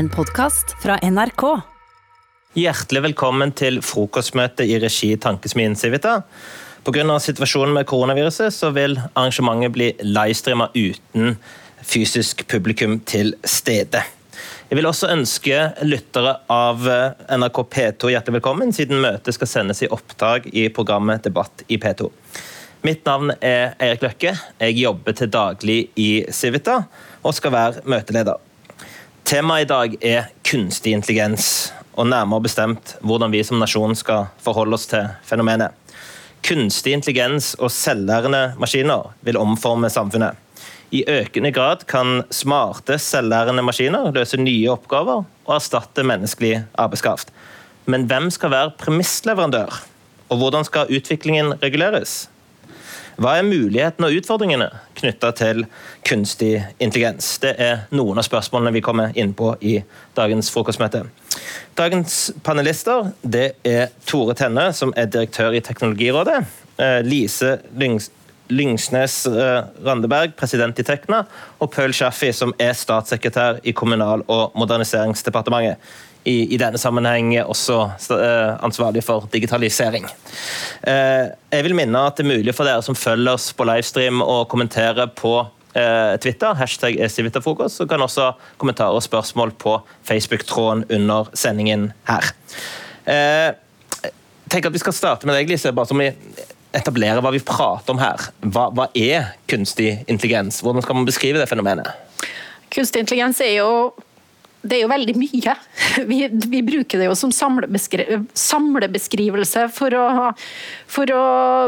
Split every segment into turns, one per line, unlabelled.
En podkast fra NRK.
Hjertelig velkommen til frokostmøte i regi Tankesmien Civita. Pga. situasjonen med koronaviruset så vil arrangementet bli livestreama uten fysisk publikum til stede. Jeg vil også ønske lyttere av NRK P2 hjertelig velkommen, siden møtet skal sendes i opptak i programmet Debatt i P2. Mitt navn er Eirik Løkke. Jeg jobber til daglig i Civita og skal være møteleder. Temaet i dag er kunstig intelligens, og nærmere bestemt hvordan vi som nasjon skal forholde oss til fenomenet. Kunstig intelligens og selvlærende maskiner vil omforme samfunnet. I økende grad kan smarte, selvlærende maskiner løse nye oppgaver og erstatte menneskelig arbeidskraft. Men hvem skal være premissleverandør? Og hvordan skal utviklingen reguleres? Hva er mulighetene og utfordringene knytta til kunstig intelligens? Det er noen av spørsmålene vi kommer inn på i dagens frokostmøte. Dagens panelister det er Tore Tenne, som er direktør i Teknologirådet. Eh, Lise Lyngs Lyngsnes eh, Randeberg, president i Tekna, og Paul Shaffi, som er statssekretær i Kommunal- og moderniseringsdepartementet i, i, denne sammenheng også uh, ansvarlig for digitalisering. Uh, jeg vil minne at det er mulig for dere som følger oss på livestream å kommentere på uh, Twitter, hashtag Civitafrokost, og kan også kommentarer og spørsmål på Facebook-tråden under sendingen her. jeg tenker at Vi skal starte med deg, Lise, bare som vi etablerer hva vi prater om her. Hva, hva er kunstig intelligens? Hvordan skal man beskrive det fenomenet?
Kunstig intelligens er jo det er jo veldig mye. Vi, vi bruker det jo som samlebeskrivelse for å, for å,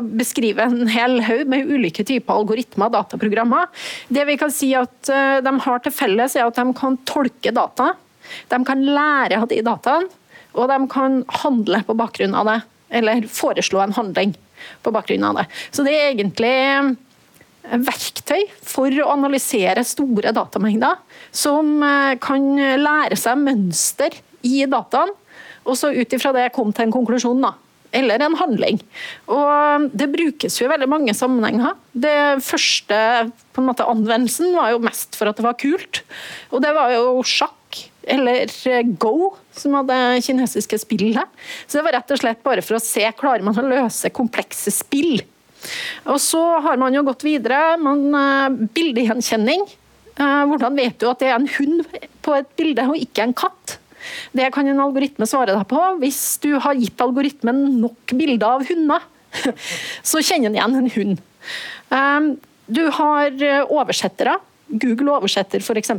beskrive en hel haug med ulike typer algoritmer og dataprogrammer. Det vi kan si at eh, de har til felles, er at de kan tolke data. De kan lære av de dataene, og de kan handle på bakgrunn av det. Eller foreslå en handling på bakgrunn av det. Så det er egentlig verktøy for å analysere store datamengder, som eh, kan lære seg mønster i dataen, og så ut ifra det komme til en konklusjon. da eller en handling. Og Det brukes jo i veldig mange sammenhenger. Det første på en måte, anvendelsen var jo mest for at det var kult. Og det var jo sjakk eller eh, Go, som hadde kinesiske spill her. Så det var rett og slett bare for å se klarer man å løse komplekse spill. Og så har man jo gått videre. Man, eh, bildegjenkjenning. Eh, hvordan vet du at det er en hund på et bilde og ikke en katt? Det kan en algoritme svare deg på. Hvis du har gitt algoritmen nok bilder av hunder, så kjenner den igjen en hund. Eh, du har oversettere. Google oversetter f.eks.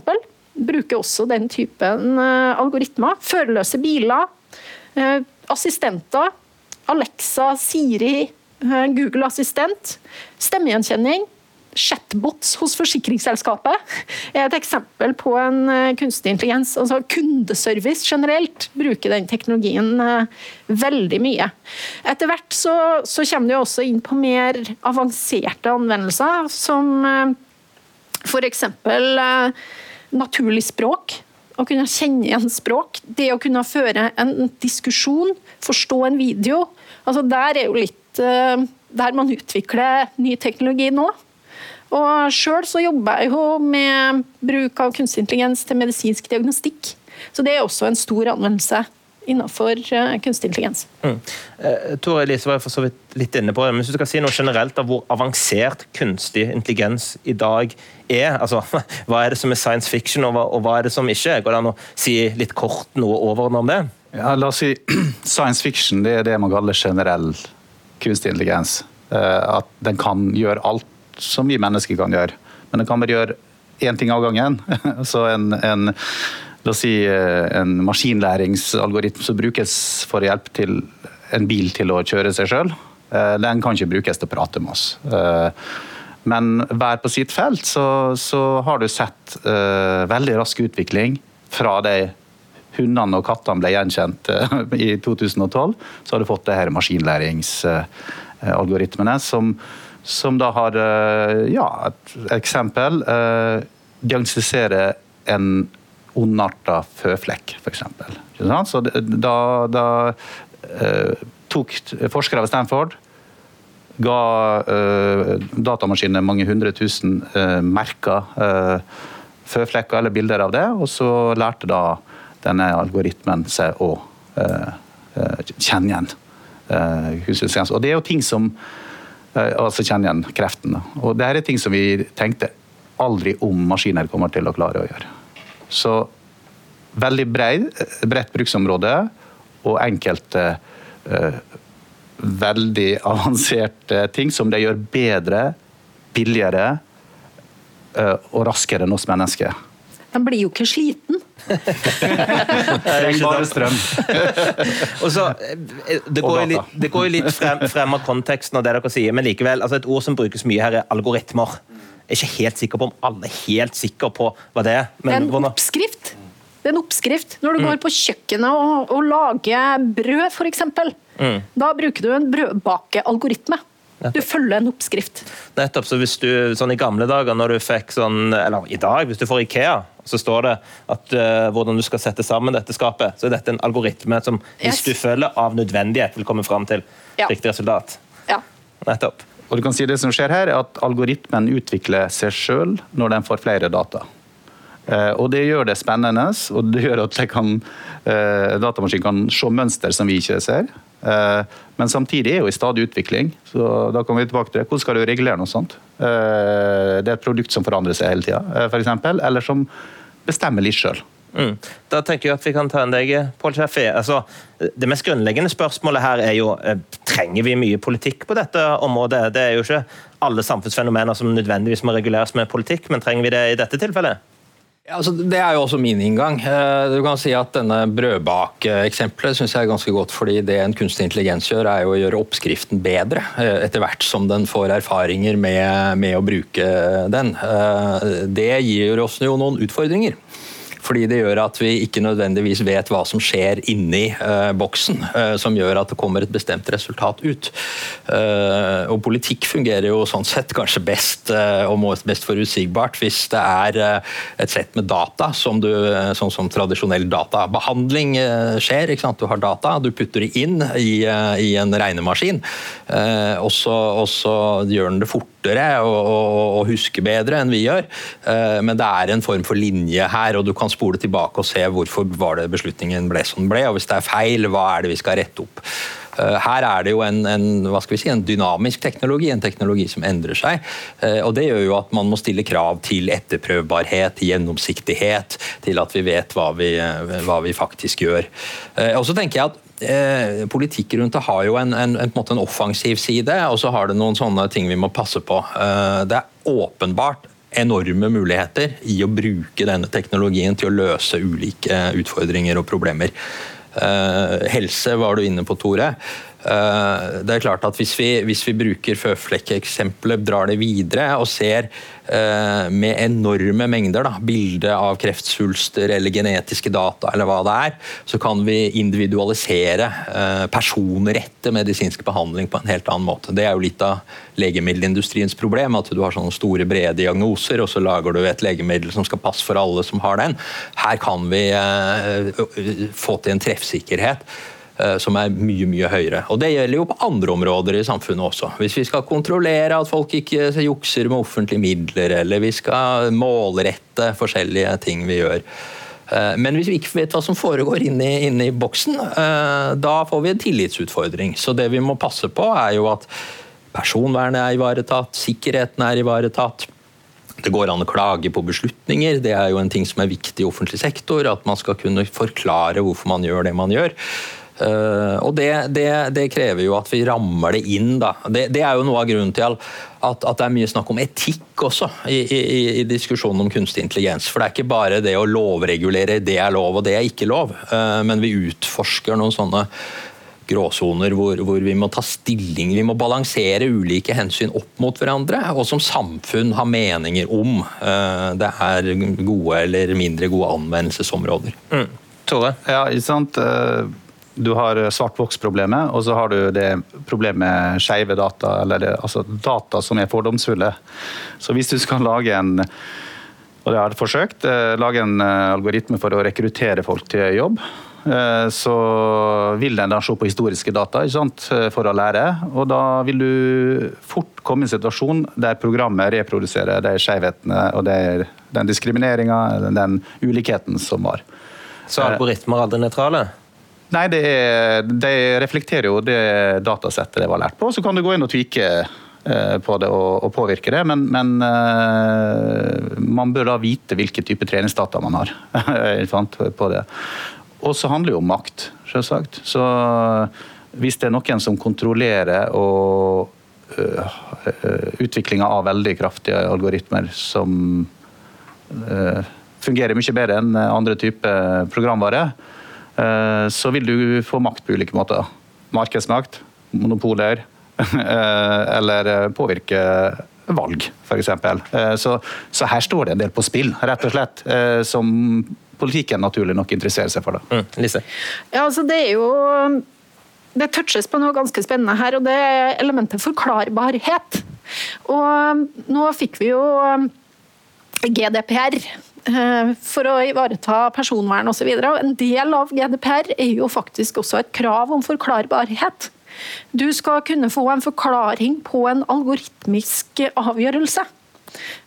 Bruker også den typen algoritmer. Førerløse biler. Assistenter. Alexa, Siri, Google Assistent, stemmegjenkjenning, chatbots hos forsikringsselskapet er et eksempel på en eh, kunstig intelligens. Altså kundeservice generelt bruker den teknologien eh, veldig mye. Etter hvert så, så kommer det også inn på mer avanserte anvendelser, som f.eks. naturlig språk. Å kunne kjenne igjen språk. Det å kunne føre en diskusjon, forstå en video. Altså Der er jo litt Eh, der man utvikler ny teknologi nå. Og Sjøl jobber jeg jo med bruk av kunstig intelligens til medisinsk diagnostikk. Så det er også en stor anvendelse innenfor uh, kunstig intelligens. Mm.
Uh, Tore Elise var for så vidt litt inne på det, men hvis du skal si noe generelt av hvor avansert kunstig intelligens i dag er, altså hva er det som er science fiction, og hva, og hva er det som ikke er? Går det an å si litt kort noe overordnet om det?
Ja, la oss si Science fiction det er det man kaller generell kunstig intelligens. Eh, at den kan gjøre alt som vi mennesker kan gjøre. Men den kan bare gjøre én ting av gangen. Så en, en, la oss si, eh, en maskinlæringsalgoritme som brukes for å hjelpe til en bil til å kjøre seg sjøl, eh, den kan ikke brukes til å prate med oss. Men hver på sitt felt så, så har du sett veldig rask utvikling fra de hundene og kattene ble gjenkjent eh, i 2012, så har du fått det her maskinlæringsalgoritmene som, som da har eh, Ja, et eksempel. Eh, diagnostisere en ondarta føflekk, f.eks. Så da, da tok forskere ved Stanford ga eh, datamaskinene mange hundre tusen eh, merker føflekker eller bilder av det, og så lærte da denne algoritmen seg å kjenne igjen kunstig intelligens. Og det er jo ting som altså kjenne igjen kreften. Og det her er ting som vi tenkte aldri om maskiner kommer til å klare å gjøre. Så veldig bredt bruksområde og enkelte uh, veldig avanserte ting som de gjør bedre, billigere uh, og raskere enn oss mennesker.
De blir jo ikke sliten.
Trenger bare strøm.
og så, eh, det, går litt, det, går jo litt, frem, frem, av konteksten av det dere sier, men likevel, altså et ord som brukes mye her, er algoritmer. Jeg er ikke helt sikker på om alle er helt sikre på hva det er.
det er en oppskrift. Det er en oppskrift. Når du mm. går på kjøkkenet og, og lager brød, f.eks., mm. da bruker du en brødbakealgoritme. Du følger en oppskrift.
Nettopp, så hvis du, sånn I gamle dager, når du fikk sånn, eller i dag, hvis du får Ikea, så står det at uh, hvordan du skal sette sammen dette skapet, så er dette en algoritme som hvis yes. du følger av nødvendighet, vil komme fram til ja. riktig resultat.
Ja.
Nettopp.
Og du kan si Det som skjer her, er at algoritmen utvikler seg sjøl når den får flere data. Uh, og Det gjør det spennende, og det gjør at kan, uh, datamaskinen kan se mønster som vi ikke ser. Eh, men samtidig er jo i stadig utvikling. så da kommer vi tilbake til det. Hvordan skal du regulere noe sånt? Eh, det er et produkt som forandrer seg hele tida, eh, f.eks. Eller som bestemmer litt sjøl.
Mm. Da tenker jeg at vi kan ta en deg, Pål Schäffi. Altså, det mest grunnleggende spørsmålet her er jo trenger vi mye politikk på dette området. Det er jo ikke alle samfunnsfenomener som nødvendigvis må reguleres med politikk, men trenger vi det i dette tilfellet?
Altså, det er jo også min inngang. Eh, du kan si at denne brødbakeeksempelet synes jeg er ganske godt, fordi det en kunstig intelligens gjør, er jo å gjøre oppskriften bedre eh, etter hvert som den får erfaringer med, med å bruke den. Eh, det gir oss jo noen utfordringer. Fordi det gjør at vi ikke nødvendigvis vet hva som skjer inni uh, boksen, uh, som gjør at det kommer et bestemt resultat ut. Uh, og politikk fungerer jo sånn sett kanskje best og mest forutsigbart hvis det er et sett med data, som du, sånn som tradisjonell databehandling skjer. Du har data, du putter det inn i, i en regnemaskin, og så, gjør den det fort fortere og, og, bedre enn vi gjør. Eh, men det er en form for linje her, og du kan spole tilbake og se hvorfor var det beslutningen ble som den ble. Og hvis det er feil, hva er det vi skal rette opp? Eh, her er det jo en, en, si, en, dynamisk teknologi, en teknologi som endrer seg. Eh, og Det gjør jo at man må stille krav til etterprøvbarhet, gjennomsiktighet, til at vi vet hva vi, hva vi faktisk gjør. Og så tenker jeg at eh, politikk rundt det har jo en, en, en, en, offensiv side, og så har det noen sånne ting vi må passe på. Eh, det er åpenbart enorme muligheter i å bruke denne teknologien til å løse ulike utfordringer og problemer. Eh, helse var du inne på, Tore. Eh, det er klart at Hvis vi, hvis vi bruker føflekkeksempelet, drar det videre og ser med enorme mengder da, bilde av kreftsvulster eller genetiske data, eller hva det er, så kan vi individualisere, eh, personrette medisinsk behandling på en helt annen måte. Det er jo litt av legemiddelindustriens problem, at du har sånne store, brede diagnoser, og så lager du et legemiddel som skal passe for alle som har den. Her kan vi eh, få til en treffsikkerhet Eh, som er mye mye høyere. Og Det gjelder jo på andre områder i samfunnet også. Hvis vi skal kontrollere at folk ikke jukser med offentlige midler, eller vi skal målrette forskjellige ting vi gjør. Eh, men hvis vi ikke vet hva som foregår inni, inni boksen, eh, da får vi en tillitsutfordring. Så det vi må passe på, er jo at personvernet er ivaretatt, sikkerheten er ivaretatt. Det går an å klage på beslutninger, det er jo en ting som er viktig i offentlig sektor. At man skal kunne forklare hvorfor man gjør det man gjør. Uh, og det, det, det, krever jo at vi rammer det inn. Da. Det, det er jo noe av grunnen til at, at, det er mye snakk om etikk også i, i, i, diskusjonen om kunstig intelligens. For det er ikke bare det å lovregulere det er lov og det er ikke lov, uh, men vi utforsker noen sånne gråsoner hvor, hvor, vi må ta stilling, vi må balansere ulike hensyn opp mot hverandre, og som samfunn ha meninger om uh, det er gode eller mindre gode anvendelsesområder. Mm.
Tore?
Ja, ikke sant? Du har svartboksproblemet, og så har du det problemet med skeive data, eller det, altså data som er fordomsfulle. Så hvis du skal lage en og det har jeg forsøkt, eh, lage en eh, algoritme for å rekruttere folk til jobb, eh, så vil den da se på historiske data for å lære. Og da vil du fort komme i en situasjon der programmet reproduserer de skjevhetene og den diskrimineringa, den ulikheten som var.
Så algoritmer er aldri nøytrale?
Nei, det er, de reflekterer jo det datasettet de var lært på. Så kan du gå inn og tvike eh, på det og, og påvirke det, men, men uh, man bør da vite hvilke type treningsdata man har på det. Og så handler det jo om makt, selvsagt. Så hvis det er noen som kontrollerer og uh, utviklinga av veldig kraftige algoritmer som fungerer mye bedre enn andre typer programvare, Eh, så vil du få makt på ulike måter. Markedsmakt, monopoler, eh, eller eh, påvirke valg, f.eks. Så, så her står det en del på spill, rett og slett, som politikken naturlig nok interesserer seg for.
Mm, Lise?
Ja, altså det er jo det touches på noe ganske spennende her, og det er elementet forklarbarhet. Og nå fikk vi jo GDPR, Eh, for å ivareta personvern osv. En del av GDPR er jo faktisk også et krav om forklarbarhet. Du skal kunne få en forklaring på en algoritmisk avgjørelse.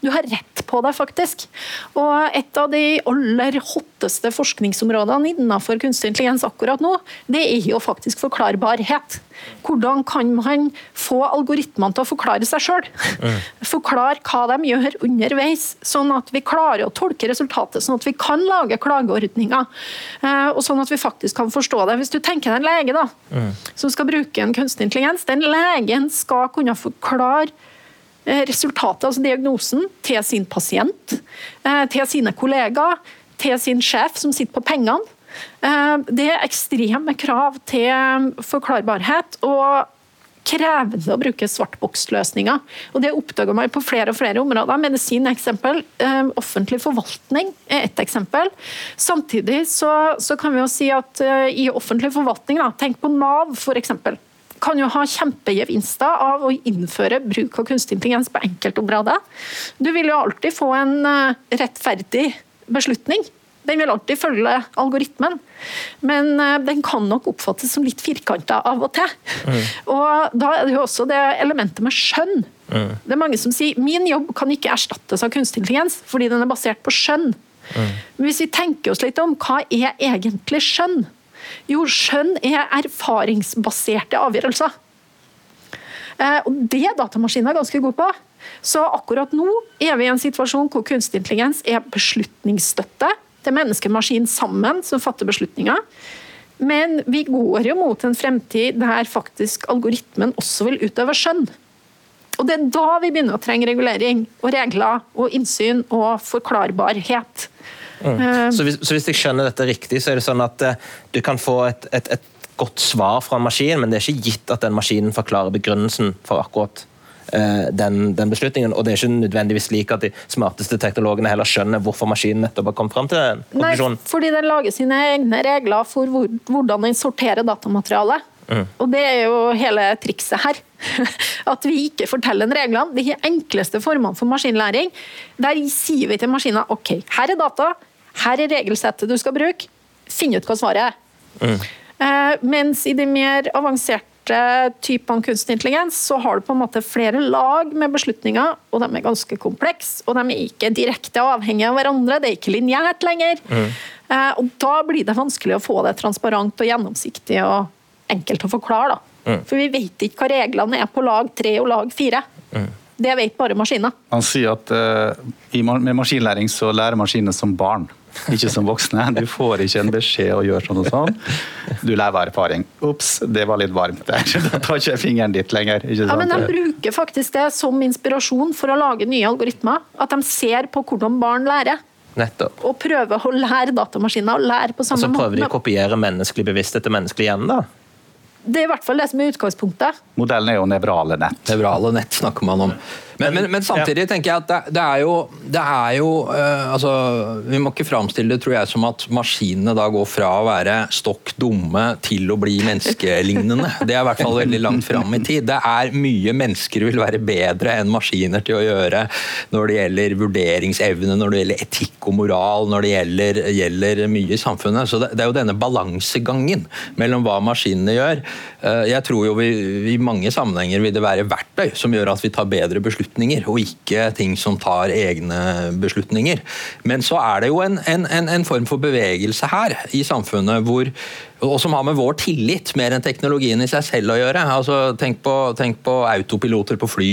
Du har rett på det, faktisk. Og et av de aller hotteste forskningsområdene innenfor kunstig intelligens akkurat nå, det er jo faktisk forklarbarhet. Hvordan kan man få algoritmene til å forklare seg sjøl? Mm. Forklare hva de gjør underveis, sånn at vi klarer å tolke resultatet, sånn at vi kan lage klageordninger. Eh, og sånn at vi faktisk kan forstå det. Hvis du tenker deg en lege da, mm. som skal bruke en kunstig intelligens, den legen skal kunne forklare resultatet, altså diagnosen, til sin pasient, eh, til sine kollegaer, til sin sjef som sitter på pengene. Eh, det er ekstreme krav til forklarbarhet. og krevende å bruke svartboksløsninger. Og Det oppdager man på flere og flere områder. Medisin er eksempel. Offentlig forvaltning er ett eksempel. Samtidig så, så, kan vi jo si at i offentlig forvaltning, da, tenk på Nav f.eks kan jo ha kjempegevinster av å innføre bruk av kunstig intelligens på enkeltområder. Du vil jo alltid få en eh, rettferdig beslutning. Den vil alltid følge algoritmen, men eh, den kan nok oppfattes som litt firkanta av og til. Mm. Og Da er det jo også det elementet med skjønn. Mm. Det er Mange som sier min jobb kan ikke erstattes av kunstig intelligens fordi den er basert på skjønn. Mm. Men hvis vi tenker oss litt om, hva er egentlig skjønn? Jo, skjønn er erfaringsbaserte avgjørelser. Eh, og Det er datamaskiner ganske god på. Så akkurat nå er vi i en situasjon hvor kunstig intelligens er beslutningsstøtte. Er menneske og sammen som fatter beslutninger. Men vi går jo mot en fremtid der faktisk algoritmen også vil utøve skjønn. Og Det er da vi begynner å trenge regulering og regler og innsyn og forklarbarhet.
Mm. Eh, så, hvis, så, hvis, jeg skjønner dette riktig, så er det sånn at uh, du kan få et, et, et, godt svar fra en maskin, men det er ikke gitt at den maskinen forklarer begrunnelsen for akkurat uh, den, den, beslutningen. Og det er ikke nødvendigvis slik at de smarteste teknologene heller skjønner hvorfor maskinen nettopp har kommet fram til den konklusjonen.
Nei, fordi den lager sine egne regler for hvor, hvordan den sorterer datamaterialet. Mm. Og Det er jo hele trikset her. At vi ikke forteller reglene. De enkleste formene for maskinlæring, der sier vi til maskinen ok, her er data, her er regelsettet du skal bruke, finn ut hva svaret er. Mm. Eh, mens i de mer avanserte typene kunstig intelligens, så har du på en måte flere lag med beslutninger, og de er ganske komplekse. Og de er ikke direkte avhengige av hverandre, det er ikke lineært lenger. Mm. Eh, og da blir det vanskelig å få det transparent og gjennomsiktig og enkelt å forklare. da. Mm. For vi vet ikke hva reglene er på lag tre og lag fire. Mm. Det vet bare maskiner.
Han sier at uh, med maskinlæring så lærer maskiner som barn, ikke som voksne. Du får ikke en beskjed å gjøre sånn og sånn. Du lærer av erfaring. Ops, det var litt varmt der. Da tar ikke jeg fingeren ditt lenger.
Ja, men De bruker faktisk det som inspirasjon for å lage nye algoritmer. At de ser på hvordan barn lærer.
Nettopp.
Og prøver å lære datamaskiner å lære på samme måte.
Og så prøver de å kopiere menneskelig bevissthet til menneskelig hjerne, da?
Det er i hvert fall det som er utgangspunktet.
Modellen er jo nevrale nett.
Nevrale nett snakker man om. Men, men, men, samtidig tenker jeg at det, det er jo, det er jo uh, altså, Vi må ikke framstille det tror jeg, som at maskinene da går fra å være stokk dumme til å bli menneskelignende. Det er i hvert fall veldig langt fram i tid. Det er mye mennesker vil være bedre enn maskiner til å gjøre når det gjelder vurderingsevne, når det gjelder etikk og moral, når det gjelder, gjelder mye i samfunnet. Så det, det er jo denne balansegangen mellom hva maskinene gjør Jeg tror jo vi, i mange sammenhenger vil det være verktøy som gjør at vi tar bedre beslutninger, og ikke ting som tar egne beslutninger. Men så er det jo en, en, en form for bevegelse her i samfunnet hvor og som har med vår tillit mer enn teknologien i seg selv å gjøre. Altså, tenk, på, tenk på autopiloter på fly.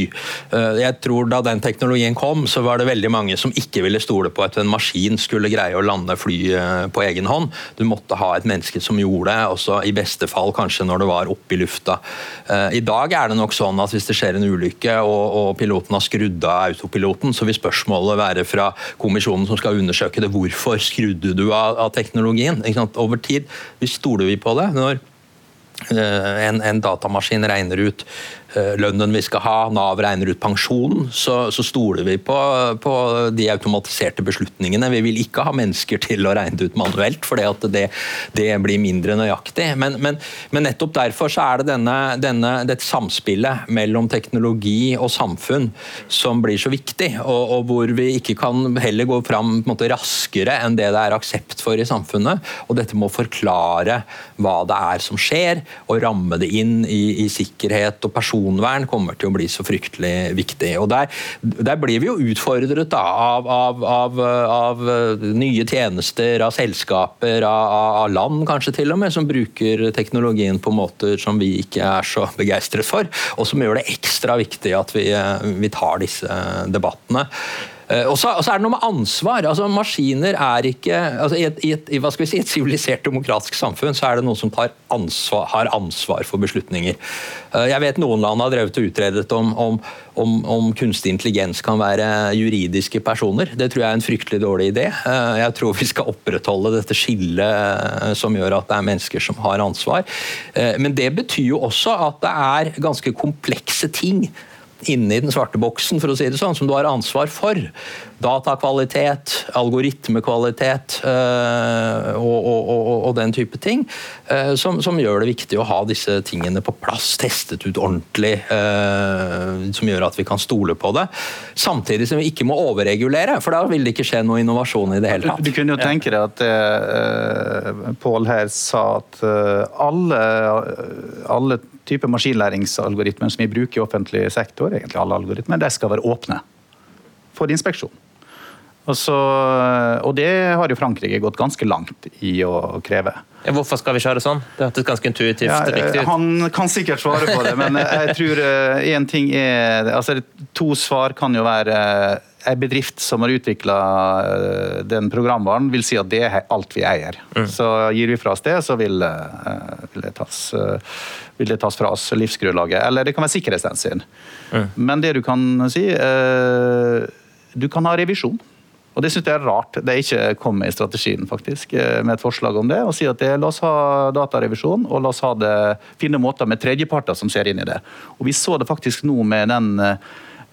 Eh, jeg tror Da den teknologien kom, så var det veldig mange som ikke ville stole på at en maskin skulle greie å lande fly eh, på egen hånd. Du måtte ha et menneske som gjorde det, også i beste fall kanskje når det var oppe i lufta. Eh, I dag er det nok sånn at hvis det skjer en ulykke og, og piloten har skrudd av autopiloten, så vil spørsmålet være fra kommisjonen som skal undersøke det, hvorfor skrudde du av, av teknologien? Over tid, vi stoler vi på det. Når eh, en, en, datamaskin regner ut lønnen vi skal ha, Nav regner ut pensjonen, så, så stoler vi på, på, de automatiserte beslutningene. Vi vil ikke ha mennesker til å regne det ut manuelt, for det, det, blir mindre nøyaktig. Men, men, men, nettopp derfor er det denne, denne, dette samspillet mellom teknologi og samfunn som blir så viktig, og, og hvor vi ikke kan heller gå fram måte, raskere enn det det er aksept for i samfunnet. Og dette må forklare hva det er som skjer, og ramme det inn i, i sikkerhet og person personvern kommer til å bli så fryktelig viktig. Og Der, der blir vi jo utfordret da, av, av, av, av, nye tjenester, av selskaper, av, land kanskje til og med, som bruker teknologien på måter som vi ikke er så begeistret for, og som gjør det ekstra viktig at vi, vi tar disse debattene. Eh, og så, er det noe med ansvar. altså Maskiner er ikke altså I et, i hva skal vi si, et sivilisert demokratisk samfunn så er det noen som ansvar, har ansvar for beslutninger. Eh, jeg vet noen land har drevet og utredet om, om, om, om, kunstig intelligens kan være juridiske personer. Det tror jeg er en fryktelig dårlig idé. Eh, jeg tror vi skal opprettholde dette skillet som gjør at det er mennesker som har ansvar. Men det betyr jo også at det er ganske komplekse ting inne i den svarte boksen, for å si det sånn, som du har ansvar for. Datakvalitet, algoritmekvalitet øh, og, og, og, og, den type ting. Øh, som, som, gjør det viktig å ha disse tingene på plass, testet ut ordentlig. Øh, som gjør at vi kan stole på det. Samtidig som vi ikke må overregulere, for da vil det ikke skje noe innovasjon i det hele tatt.
Du, du kunne jo tenke deg at Pål her sa at alle, alle type maskinlæringsalgoritmer som vi bruker i offentlig sektor, egentlig alle algoritmer, de skal være åpne for inspeksjon. Og, så, og, det har jo Frankrike gått ganske langt i å kreve.
Hvorfor skal vi ikke ha det sånn? Det hørtes ganske intuitivt ja, riktig ut.
Han kan sikkert svare på det, men jeg tror én eh, ting er altså To svar kan jo være en bedrift som har utvikla eh, den programvaren, vil si at det er alt vi eier. Mm. Så gir vi fra oss det, så vil, eh, vil, det, tas, vil det tas fra oss livsgrunnlaget. Eller det kan være sikkerhetshensyn. Mm. Men det du kan si Du kan ha revisjon. Og Det synes jeg er rart det er ikke kommet i strategien, faktisk, eh, med et forslag om det. Og si at det, la oss ha datarevisjon, og la oss ha det, finne måter med tredjeparter som ser inn i det. Og Vi så det faktisk nå med den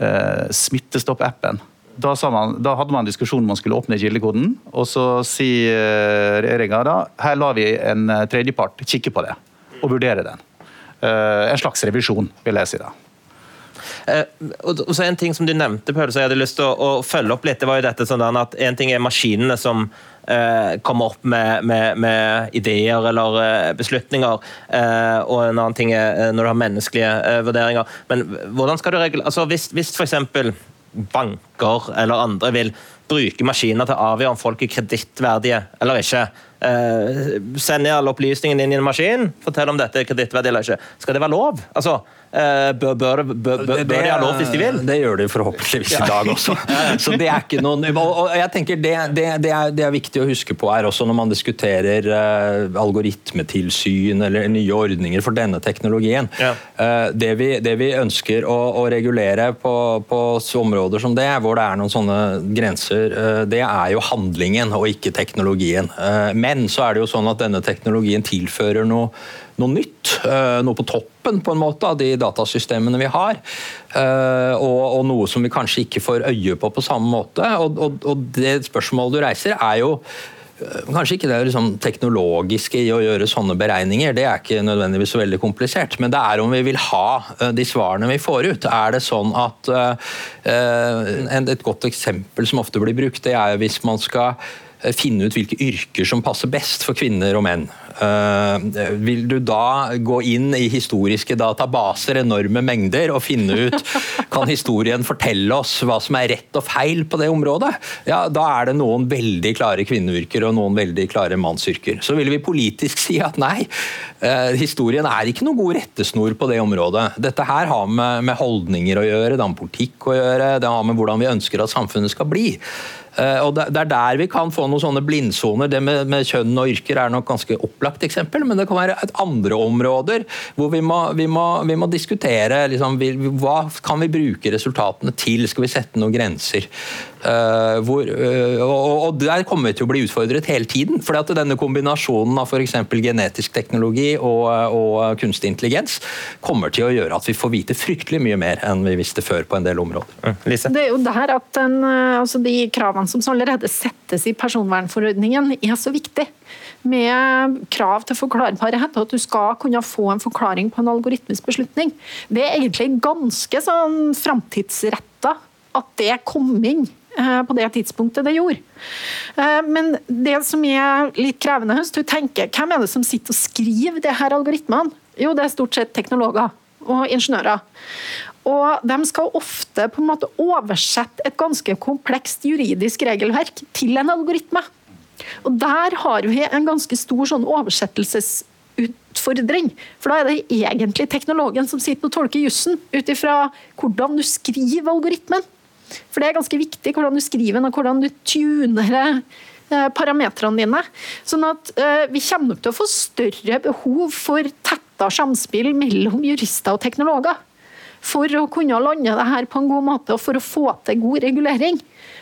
Smittestopp-appen. Da, da, hadde man en diskusjon om man skulle åpne kildekoden, og så sier regjeringa da her lar vi en tredjepart kikke på det og vurdere den. Uh, en slags revisjon, vil jeg si da.
Eh, og så En ting som du nevnte, Pøl, så jeg hadde lyst til å, å, følge opp litt, det var jo dette sånn at En ting er maskinene som eh, kommer opp med, med, med, ideer eller eh, beslutninger, eh, og en annen ting er eh, når du har menneskelige eh, vurderinger. Men hvordan skal du regle... Altså, hvis, hvis f.eks. banker eller andre vil bruke maskiner til å avgjøre om folk er kredittverdige eller ikke. Eh, send alle opplysningene inn i en maskin, fortell om dette er kredittverdig eller ikke. Skal det være lov? Altså, bør, bør, bør, bør de ha lov hvis de vil?
Det gjør de forhåpentligvis i dag også. Så det er ikke noen, og jeg tenker det, det, det, er, det, er, viktig å huske på her også når man diskuterer uh, algoritmetilsyn eller nye ordninger for denne teknologien. Ja. Uh, det, vi, det, vi, ønsker å, å regulere på, på, områder som det, hvor det er noen sånne grenser, det er jo handlingen og ikke teknologien. Men så er det jo sånn at denne teknologien tilfører noe noe nytt. Eh, noe på toppen på en måte av de datasystemene vi har. Eh, og, og noe som vi kanskje ikke får øye på på samme måte. Og, og, og det spørsmålet du reiser, er jo eh, Kanskje ikke det liksom teknologiske i å gjøre sånne beregninger, det er ikke nødvendigvis så veldig komplisert. Men det er om vi vil ha de svarene vi får ut. Er det sånn at Et godt eksempel som ofte blir brukt, det er hvis man skal finne ut hvilke yrker som passer best for kvinner og menn. Uh, vil du da gå inn i historiske databaser, enorme mengder, og finne ut kan historien fortelle oss hva som er rett og feil på det området? Ja, Da er det noen veldig klare kvinneyrker og noen veldig klare mannsyrker. Så vil vi politisk si at nei, uh, historien er ikke noen god rettesnor på det området. Dette her har med, med holdninger å gjøre, det har med politikk å gjøre, det har med hvordan vi ønsker at samfunnet skal bli. Eh, og Det er der vi kan få noen sånne blindsoner. Det med, med, kjønn og yrker er nok ganske opplagt eksempel, men det kan være et andre områder hvor vi må, vi må, vi må diskutere liksom, hva kan vi bruke resultatene til. Skal vi sette noen grenser? Uh, hvor, uh, og, og, Der kommer vi til å bli utfordret hele tiden. fordi at Denne kombinasjonen av for genetisk teknologi og, og, kunstig intelligens kommer til å gjøre at vi får vite fryktelig mye mer enn vi visste før på en del områder.
Mm. Det er jo der at den, altså de kravene som allerede settes i personvernforordningen, er så viktig. Med krav til forklarbarhet, og at du skal kunne få en forklaring på en algoritmisk beslutning. Det er egentlig ganske sånn framtidsretta at det kom inn Eh, på det tidspunktet det gjorde. Eh, men det som er litt krevende, du tenker, hvem er det som sitter og skriver det her algoritmene? Jo, det er stort sett teknologer og ingeniører. Og De skal ofte på en måte oversette et ganske komplekst juridisk regelverk til en algoritme. Og Der har vi en ganske stor sånn oversettelsesutfordring. For da er det egentlig teknologen som sitter og tolker jussen ut ifra hvordan du skriver algoritmen. For det er ganske viktig hvordan du skriver den og hvordan du tuner eh, parametrene dine. Sånn at uh, Vi kommer nok til å få større behov for tetta samspill mellom jurister og teknologer. For å kunne lande det her på en god måte og for å få til god regulering.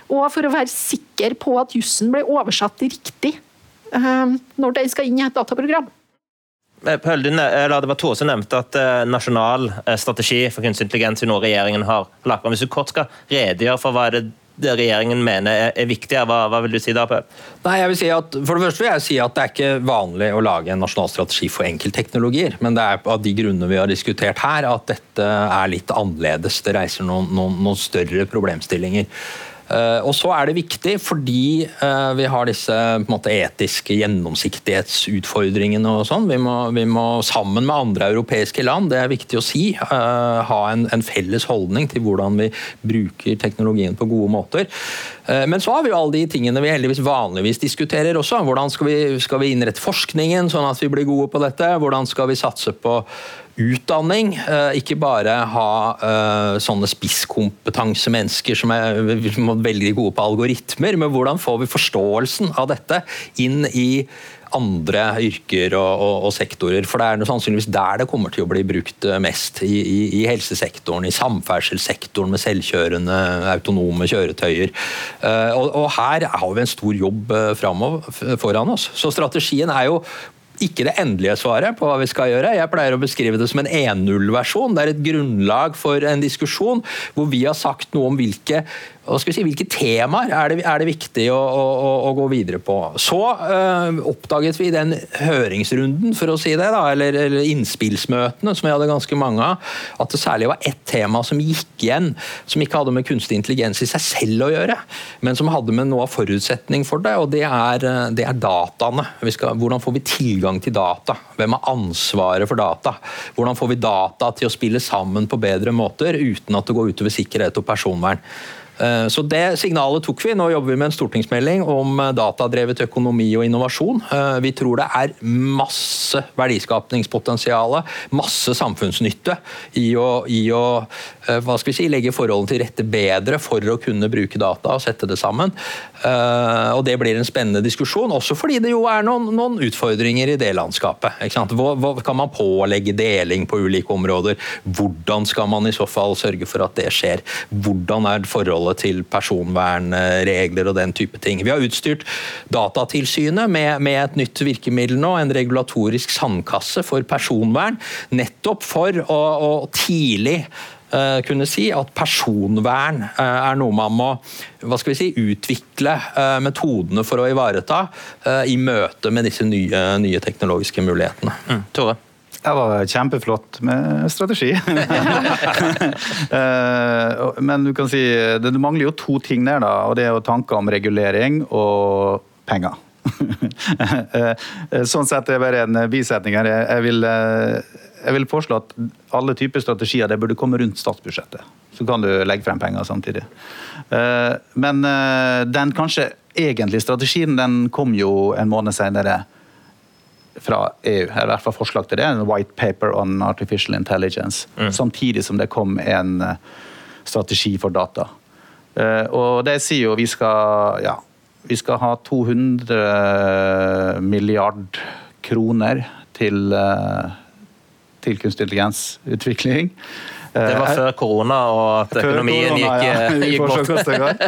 Og for å være sikker på at jussen blir oversatt riktig uh, når den skal inn i et dataprogram.
Eh, det var Tore som nevnte at uh, nasjonal strategi for kunstig intelligens i noe regjeringen har lagt fram. Hvis du kort skal redegjøre for hva er det, det regjeringen mener er, viktig, hva, hva, vil du si da? Per?
Nei, jeg vil si at, for det første vil jeg si at det er ikke vanlig å lage en nasjonal strategi for enkeltteknologier. Men det er av de grunnene vi har diskutert her, at dette er litt annerledes. Det reiser noen, noen, noen større problemstillinger. Eh, og så er det viktig fordi eh, vi har disse måte, etiske gjennomsiktighetsutfordringene og sånn. Vi, vi, må sammen med andre europeiske land, det er viktig å si, eh, ha en, en felles holdning til hvordan vi bruker teknologien på gode måter. Men så har vi jo alle de tingene vi heldigvis vanligvis diskuterer også. Hvordan skal vi, skal vi innrette forskningen sånn at vi blir gode på dette? Hvordan skal vi satse på utdanning. Eh, ikke bare ha uh, sånne spisskompetansemennesker som er veldig gode på algoritmer, men hvordan får vi forståelsen av dette inn i andre yrker og, og, og, sektorer. For det er noe sannsynligvis der det kommer til å bli brukt eh, mest. I, i, i helsesektoren, i samferdselssektoren med selvkjørende, autonome kjøretøyer. Uh, og, og, her har vi en stor jobb uh, framover, foran oss. Så strategien er jo ikke det endelige svaret på hva vi skal gjøre. Jeg pleier å beskrive det som en 1.0-versjon. Det er et grunnlag for en diskusjon hvor vi har sagt noe om hvilke si, hvilke temaer er det, er det viktig å, å, å, gå videre på. Så øh, oppdaget vi i den høringsrunden, for å si det, da, eller, eller, innspillsmøtene, som vi hadde ganske mange av, at det særlig var ett tema som gikk igjen, som ikke hadde med kunstig intelligens i seg selv å gjøre, men som hadde med noe av forutsetning for det, og det er, eh, det er dataene. Skal, hvordan får vi tilgang til data? Hvem har ansvaret for data? Hvordan får vi data til å spille sammen på bedre måter uten at det går utover sikkerhet og personvern? Eh, så Det signalet tok vi. Nå jobber vi med en stortingsmelding om eh, datadrevet økonomi og innovasjon. Eh, vi tror det er masse verdiskapningspotensial, masse samfunnsnytte i å, i å si, legge forholdene til rette bedre for å kunne bruke data og sette det sammen. Og Det blir en spennende diskusjon, også fordi det jo er noen, noen utfordringer i det landskapet. Hva, hva kan man pålegge deling på ulike områder? Hvordan skal man i så fall sørge for at det skjer? Hvordan er forholdet forholdet til personvernregler og den type ting. Vi har utstyrt Datatilsynet med, med et nytt virkemiddel nå, en regulatorisk sandkasse for personvern, nettopp for å, å tidlig Uh, kunne si at personvern uh, er noe man må hva skal vi si, utvikle uh, metodene for å ivareta i møte med disse nye, nye teknologiske mulighetene.
Mm. Tore?
Det var kjempeflott med strategi. Eh, men du kan si, det mangler jo to ting der. da, og Det er jo tanker om regulering og penger. sånn sett er det bare en bisetning her. Jeg vil, jeg vil foreslå at alle typer strategier det burde komme rundt statsbudsjettet. Så kan du legge frem penger samtidig. Men den kanskje egentlige strategien den kom jo en måned senere fra EU. Eller i hvert fall forslag til det. En white paper on artificial intelligence. Mm. Samtidig som det kom en strategi for data. Og det sier jo vi skal ja, vi skal ha 200 milliard kroner til, eh, til kunstig intelligensutvikling.
Det var før korona og at økonomien korona, gikk, ja. Eh, gikk
bort.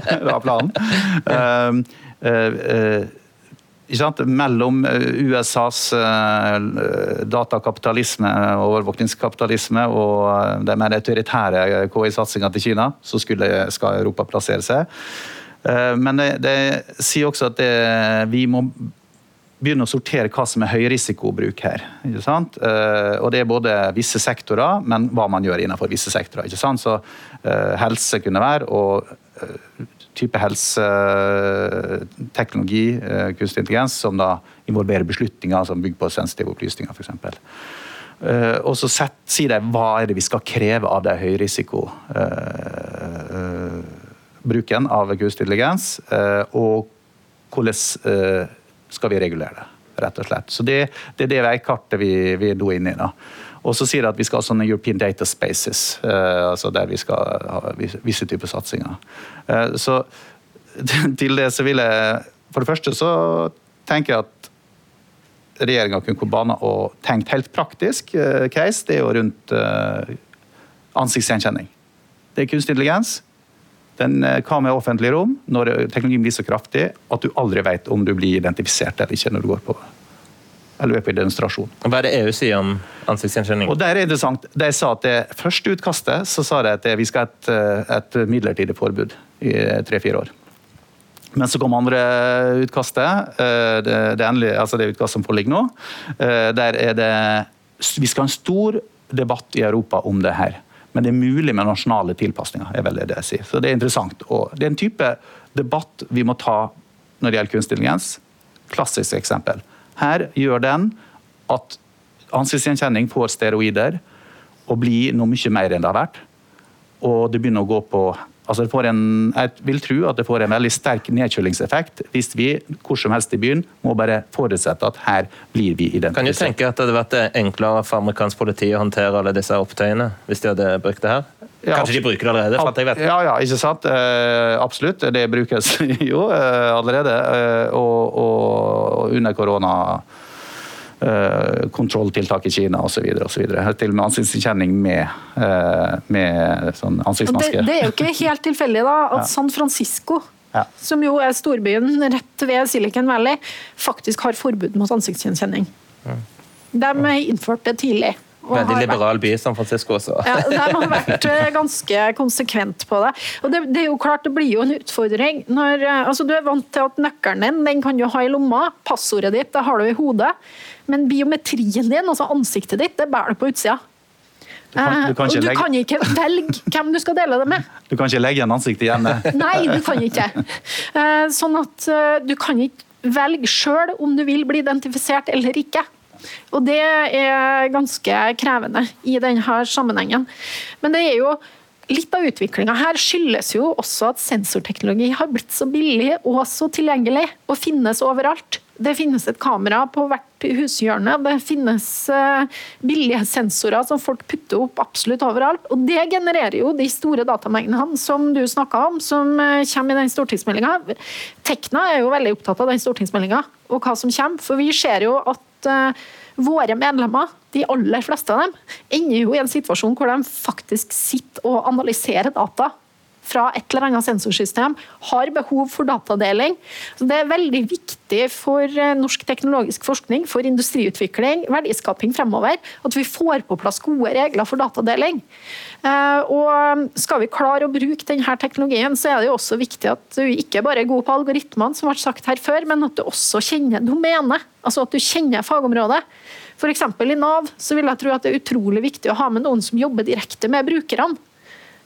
det var planen. Mellom USAs datakapitalisme og overvåkningskapitalisme og den mer autoritære KI-satsinga til Kina, så skulle, skal Europa plassere seg. Eh, men det, det, sier også at det, vi må begynne å sortere hva som er høyrisikobruk her. Ikke sant? Eh, og Det er både visse sektorer, men hva man gjør innenfor visse sektorer. Ikke sant? Så Helse kunne være, og type helseteknologi, uh, kunstig intelligens, som da involverer beslutninger som bygger på sensitive opplysninger, f.eks. Uh, og så sier de hva er det vi skal kreve av de høyrisikobruken av kunstig intelligens, eh, og hvordan eh, skal vi regulere det, rett og slett. Så Det, det er det veikartet vi, vi er nå inne i. da. Og så sier de at vi skal ha sånne European Data Spaces, uh, altså der vi skal ha visse typer satsinger. så til det så vil jeg For det første så tenker jeg at regjeringa kunne gå banen og tenkt helt praktisk case. Det er jo rundt ansiktsgjenkjenning. Det er kunstig intelligens. Den, hva med offentlig rom, når teknologien blir så kraftig at du aldri vet om du blir identifisert eller ikke når du går på eller er på demonstrasjon.
Hva er det EU sier om ansiktsgjenkjenning?
Og der er det interessant. De sa at det første utkastet så sa de at vi skal ha et, eh, et midlertidig forbud i tre-fire år. Men så kom andre utkastet, eh, det, det, endelige, altså det utkastet som foreligger nå. Der er det Vi skal ha en stor debatt i Europa om det her. Men det er mulig med nasjonale tilpasninger. er vel det jeg sier. Så Det er interessant. Og det er en type debatt vi må ta når det gjelder kunstig intelligens. Klassisk eksempel. Her gjør den at ansiktsgjenkjenning får steroider og blir noe mye mer enn det har vært. Og det begynner å gå på Altså en, jeg vil tro at det får en veldig sterk nedkjølingseffekt hvis vi hvor som helst i byen må bare forutsette at her blir vi identifisert.
Kan du tenke at det hadde vært enklere for amerikansk politi å håndtere alle disse opptøyene hvis de hadde brukt det her? Ja, Kanskje de bruker det allerede? for at jeg vet.
Ja, ja, ikke sant. Eh, absolutt. Det brukes jo eh, allerede. Eh, og, og under korona Eh, kontrolltiltak i Kina osv. Til og med ansiktsgjenkjenning med, eh, med sånn ansiktsmaske.
Det, det, er jo ikke helt tilfeldig da, at ja. San Francisco, ja. som jo er storbyen rett ved Silicon Valley, faktisk har forbud mot ansiktsgjenkjenning. Ja. De innførte det tidlig.
Veldig liberal by, San Francisco også.
Ja, De har vært eh, ganske konsekvent på det. Og det, det, er jo klart det blir jo en utfordring. Når, altså Du er vant til at nøkkelen din den kan du ha i lomma, passordet ditt det har du i hodet. Men biometrien din, altså ansiktet ditt, det bærer du på utsida. Du kan, du, kan eh, du legge... kan, ikke velge hvem du skal dele det med.
Du kan ikke legge igjen ansiktet igjen?
Nei, du kan ikke. Eh, sånn at eh, du kan ikke velge sjøl om du vil bli identifisert eller ikke. Og det er ganske krevende i denne sammenhengen. Men det er jo litt av utviklinga her skyldes jo også at sensorteknologi har blitt så billig og så tilgjengelig og finnes overalt. Det finnes et kamera på hvert hushjørne. Det finnes eh, billige sensorer som folk putter opp absolutt overalt. Og det genererer jo de store datamengdene som du snakka om, som eh, kommer i den stortingsmeldinga. Tekna er jo veldig opptatt av den stortingsmeldinga og hva som kommer. For vi ser jo at eh, våre medlemmer, de aller fleste av dem, ender jo i en situasjon hvor de faktisk sitter og analyserer data fra et eller annet sensorsystem, har behov for datadeling. Så det er veldig viktig for eh, norsk teknologisk forskning, for industriutvikling, verdiskaping fremover, at vi får på plass gode regler for datadeling. Eh, og Skal vi klare å bruke denne teknologien, så er det jo også viktig at du ikke bare er god på algoritmene, som ble sagt her før, men at du også kjenner domenet. Altså at du kjenner fagområdet. F.eks. i Nav så vil jeg tro at det er utrolig viktig å ha med noen som jobber direkte med brukerne.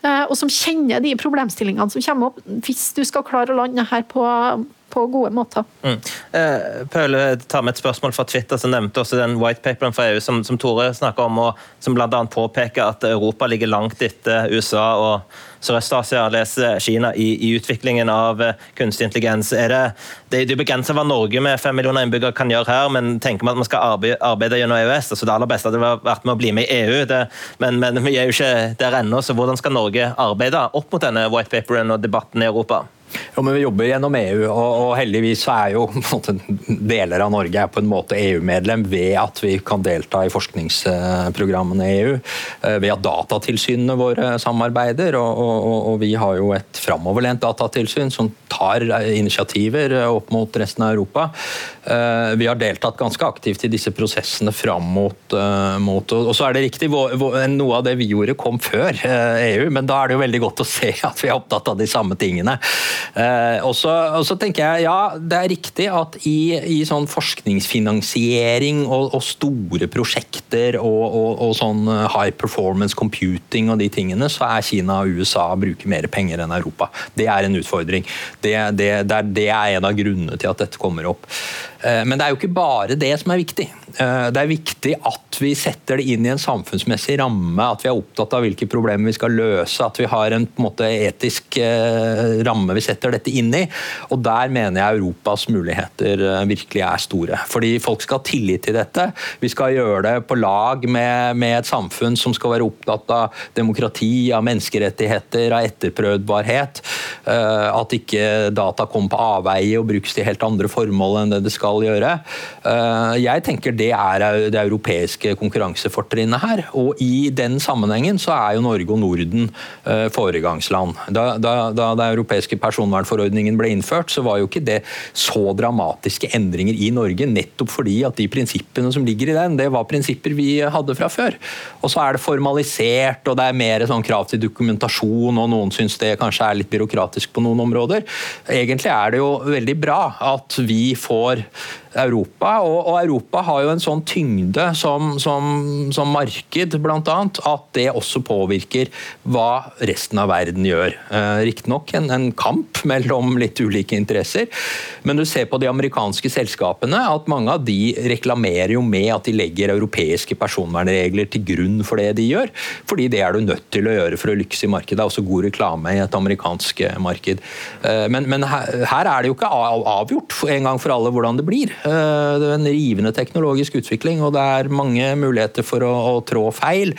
Eh, og som kjenner de problemstillingene som kommer opp, hvis du skal klare å lande her på, på gode måter.
Mm. Eh, Pøle tar med et spørsmål fra Twitter som nevnte også den whitepaperen fra EU som, som Tore snakker om, og som bl.a. påpeker at Europa ligger langt etter USA og Sørøst-Asia, leser Kina, i, i, utviklingen av eh, kunstig intelligens. Er det, det, det er begrenset hva Norge med fem millioner innbyggere kan gjøre her, men tenker man at man skal arbeide, arbeide gjennom EØS? altså Det aller beste hadde vært med å bli med i EU, det, men, men, vi er jo ikke der ennå. så Hvordan skal Norge arbeide opp mot denne whitepaperen og debatten i Europa?
Jo, men Vi jobber gjennom EU, og, og heldigvis er jo deler av Norge er på en måte EU-medlem ved at vi kan delta i forskningsprogrammene i EU. Eh, ved at datatilsynene våre samarbeider, og, og, og vi har jo et framoverlent datatilsyn som tar initiativer opp mot resten av Europa. Eh, vi har deltatt ganske aktivt i disse prosessene fram mot, eh, mot Og så er det riktig, noe av det vi gjorde kom før EU, e men da er det jo veldig godt å se at vi er opptatt av de samme tingene. Eh, og, så, tenker jeg ja, det er riktig at i, i sånn forskningsfinansiering og, og store prosjekter og, og, sånn eh, high performance computing og de tingene, så er Kina og USA bruker mer penger enn Europa. Det er en utfordring. Det, det, det, er, det er en av grunnene til at dette kommer opp. Eh, men det er jo ikke bare det som er viktig. Det er viktig at vi setter det inn i en samfunnsmessig ramme, at vi er opptatt av hvilke problemer vi skal løse, at vi har en, en måte, etisk ramme vi setter dette inn i. Og Der mener jeg Europas muligheter virkelig er store. Fordi folk skal ha tillit til dette. Vi skal gjøre det på lag med, med et samfunn som skal være opptatt av demokrati, av menneskerettigheter, av etterprøvbarhet. At ikke data kommer på avveie og brukes til helt andre formål enn det det skal gjøre. Eh, jeg tenker det er det europeiske konkurransefortrinnet her. Og i den sammenhengen så er jo Norge og Norden eh, foregangsland. Da, da, da det europeiske personvernforordningen ble innført, så var jo ikke det så dramatiske endringer i Norge, nettopp fordi at de prinsippene som ligger i den, det var prinsipper vi hadde fra før. Og så er det formalisert, og det er mer sånn krav til dokumentasjon, og noen syns det kanskje er litt byråkratisk på noen områder. Egentlig er det jo veldig bra at vi får Europa. Og, og, Europa har jo en sånn tyngde som, som, som marked, bl.a., at det også påvirker hva resten av verden gjør. Eh, Riktignok en, en kamp mellom litt ulike interesser, men du ser på de amerikanske selskapene at mange av de reklamerer jo med at de legger europeiske personvernregler til grunn for det de gjør, fordi det er du nødt til å gjøre for å lykkes i markedet. Det er også god reklame i et amerikansk marked. Eh, men, men her, her, er det jo ikke avgjort en gang for alle hvordan det blir. Eh, det er en rivende teknologisk utvikling, og det er mange muligheter for å, å trå feil.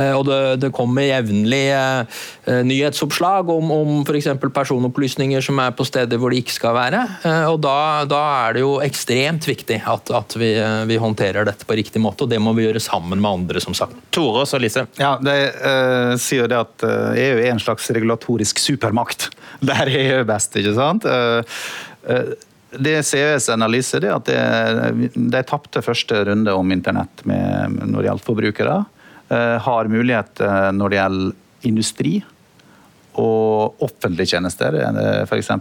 Eh, og det, det kommer jevnlig eh, nyhetsoppslag om, om f.eks. personopplysninger som er på steder hvor de ikke skal være. Og da, da er det jo ekstremt viktig at, at vi, vi, håndterer dette på riktig måte, og det må vi gjøre sammen med andre, som sagt.
Tore og Lise.
Ja, det uh, sier det at EU er en slags regulatorisk supermakt. Der er EU best, ikke sant? Uh, uh, det CVs analyse er at det, de tapte første runde om internett med, når det gjaldt forbrukere. Uh, har mulighet uh, når det gjelder industri og offentlige tjenester, uh, f.eks.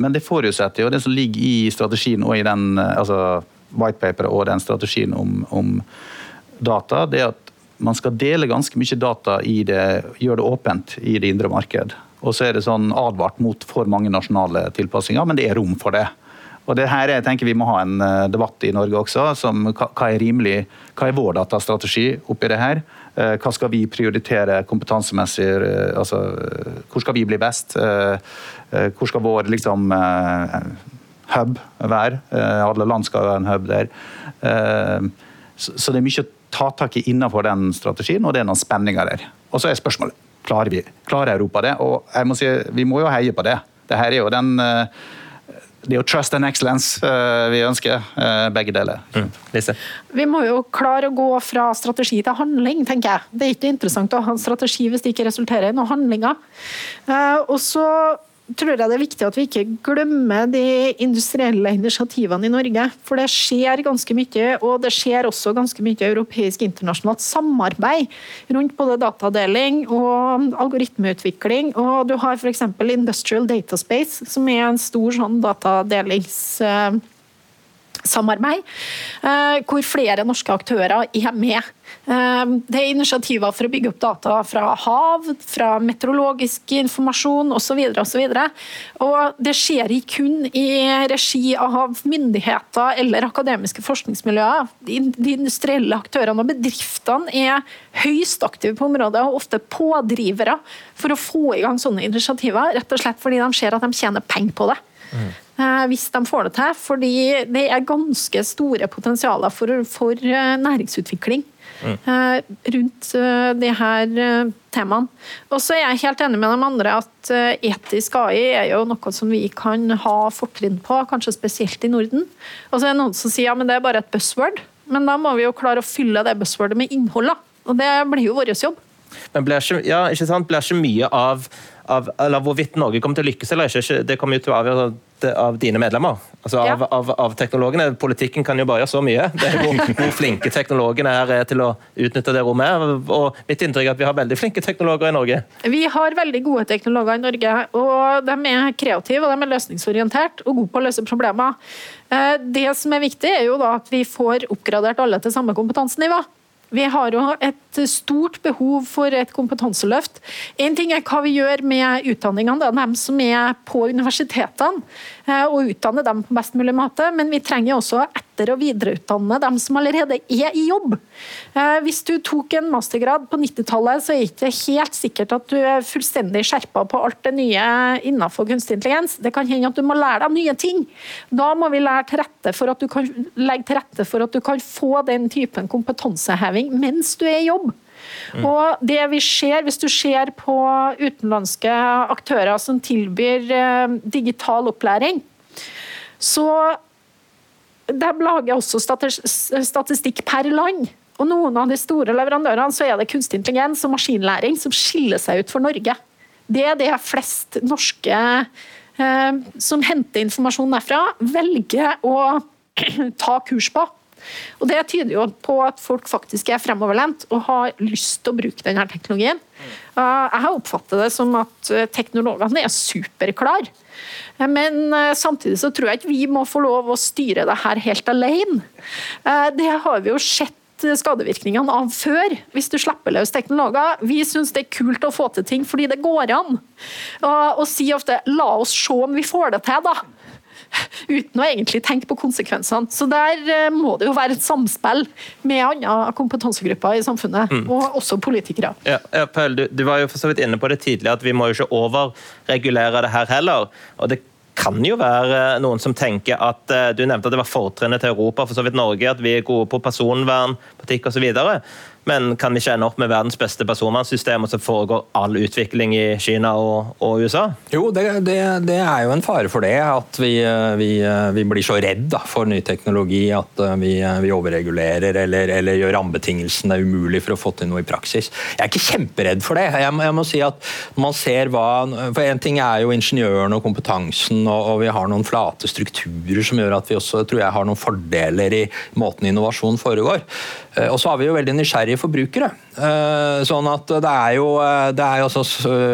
Men det forutsetter jo det som ligger i strategien og i den altså whitepaperet og den strategien om, om data, det er at man skal dele ganske mye data i det, gjøre det åpent i det indre marked. Og så er det sånn advart mot for mange nasjonale tilpassinger, men det er rom for det. Og det her jeg tenker Vi må ha en eh, debatt i Norge også. som Hva er rimelig, hva er vår datastrategi oppi det her? Eh, hva skal vi prioritere kompetansemessig? Eh, altså, hvor skal vi bli best? Hvor skal vår liksom, hub være? Alle land skal være en hub der. Så det er mye å ta tak i innenfor den strategien, og det er noen spenninger der. Og så er spørsmålet Klarer vi? Klarer Europa det? Og jeg må si, vi må jo heie på det. Det her er jo den eh, det er jo trust and excellence eh, vi ønsker, eh, begge deler. Mm.
Vi må jo klare å gå fra strategi til handling, tenker jeg. Det er ikke interessant å ha en strategi hvis det ikke resulterer i noen handlinger. Og så tror jeg det er viktig at vi ikke glemmer de industrielle initiativene i Norge. For det skjer ganske mye, og det skjer også ganske mye europeisk internasjonalt samarbeid rundt både datadeling og algoritmeutvikling. Og du har f.eks. Industrial Data Space, som er en stor sånn datadelings samarbeid, eh, hvor flere norske aktører er med. Eh, det er initiativer for å bygge opp data fra hav, fra meteorologisk informasjon osv. Og, og det skjer ikke kun i regi av myndigheter eller akademiske forskningsmiljøer. De industrielle aktørene og bedriftene er høyst aktive på området og ofte pådrivere for å få i gang sånne initiativer, rett og slett fordi de ser at de tjener penger på det. Mm. Eh, hvis de får det til. Fordi det er ganske store potensialer for, for eh, næringsutvikling. Mm. rundt de her temaene. Og så er jeg helt enig med de andre at etisk AI er jo noe som vi kan ha fortrinn på, kanskje spesielt i Norden. Og så er det noen som sier ja, men det er bare et buzzword. Men da må vi jo klare å fylle det buzzwordet med innhold. Og det blir jo vår jobb.
Men blir ikke, ja, ikke sant? Blir ikke mye av, av eller hvorvidt Norge kommer til å lykkes eller ikke, det kommer jo til å avgjøre av dine medlemmer. Altså av, ja. av, av, teknologene. Politikken kan jo bare gjøre så mye. Det er hvor, hvor, flinke teknologene er til å utnytte det rommet. Og mitt inntrykk er at vi har veldig flinke teknologer i Norge.
Vi har veldig gode teknologer i Norge. og De er kreative og de er løsningsorientert og gode på å løse problemer. Eh, det som er viktig, er jo da at vi får oppgradert alle til samme kompetansenivå. Vi har jo et stort behov for et kompetanseløft. En ting er hva vi gjør med utdanningene, er dem som er på universitetene. Eh, og utdanne dem på best mulig måte, men vi trenger også etter- og videreutdanne dem som allerede er i jobb. Eh, hvis du tok en mastergrad på 90-tallet, så er det ikke helt sikkert at du er fullstendig skjerpa på alt det nye innenfor kunstig intelligens. Det kan hende at du må lære deg nye ting. Da må vi til kan, legge til rette for at du kan få den typen kompetanseheving mens du er i jobb. Mm. Og det vi ser, Hvis du ser på utenlandske aktører som tilbyr eh, digital opplæring, så de lager også statistikk per land. Og noen av de store leverandørene så er det kunstig intelligens og maskinlæring som skiller seg ut for Norge. Det er det flest norske eh, som henter informasjon derfra, velger å ta kurs på. Og Det tyder jo på at folk faktisk er fremoverlent og har lyst til å bruke denne teknologien. Jeg har oppfattet det som at eh, teknologene er superklare. Men eh, samtidig så tror jeg ikke vi må få lov å styre det her helt alene. Eh, det har vi jo sett skadevirkningene av før, hvis du slipper løs teknologer. Vi syns det er kult å få til ting fordi det går an. Og, og si ofte 'la oss se om vi får det til', da uten å egentlig tenke på konsekvensene. Så der eh, må det jo være et samspill med andre kompetansegrupper i samfunnet, mm. og også politikere.
Ja, ja Paul, du, du, var jo for så vidt inne på det tidligere, at vi må jo ikke overregulere det her heller. og det kan jo være noen som tenker at eh, Du nevnte at det var fortrinnet til Europa, for så vidt Norge, at vi er gode på personvern, butikk osv. Men kan ikke ende opp med verdens beste personvernsystem, og så foregår all utvikling i Kina og, og USA?
Jo, det, det, det, er jo en fare for det. At vi, vi, vi blir så redd da, for ny teknologi at eh, vi, vi overregulerer eller, eller, gjør rammebetingelsene umulig for å få til noe i praksis. Jeg er ikke kjemperedd for det. Jeg, jeg må si at man ser hva, for En ting er jo ingeniøren og kompetansen, og, og vi har noen flate strukturer som gjør at vi også tror jeg har noen fordeler i måten innovasjon foregår. Eh, og så har vi jo veldig nysgjerrige forbrukere. Eh, sånn at det er jo, eh, det er jo så,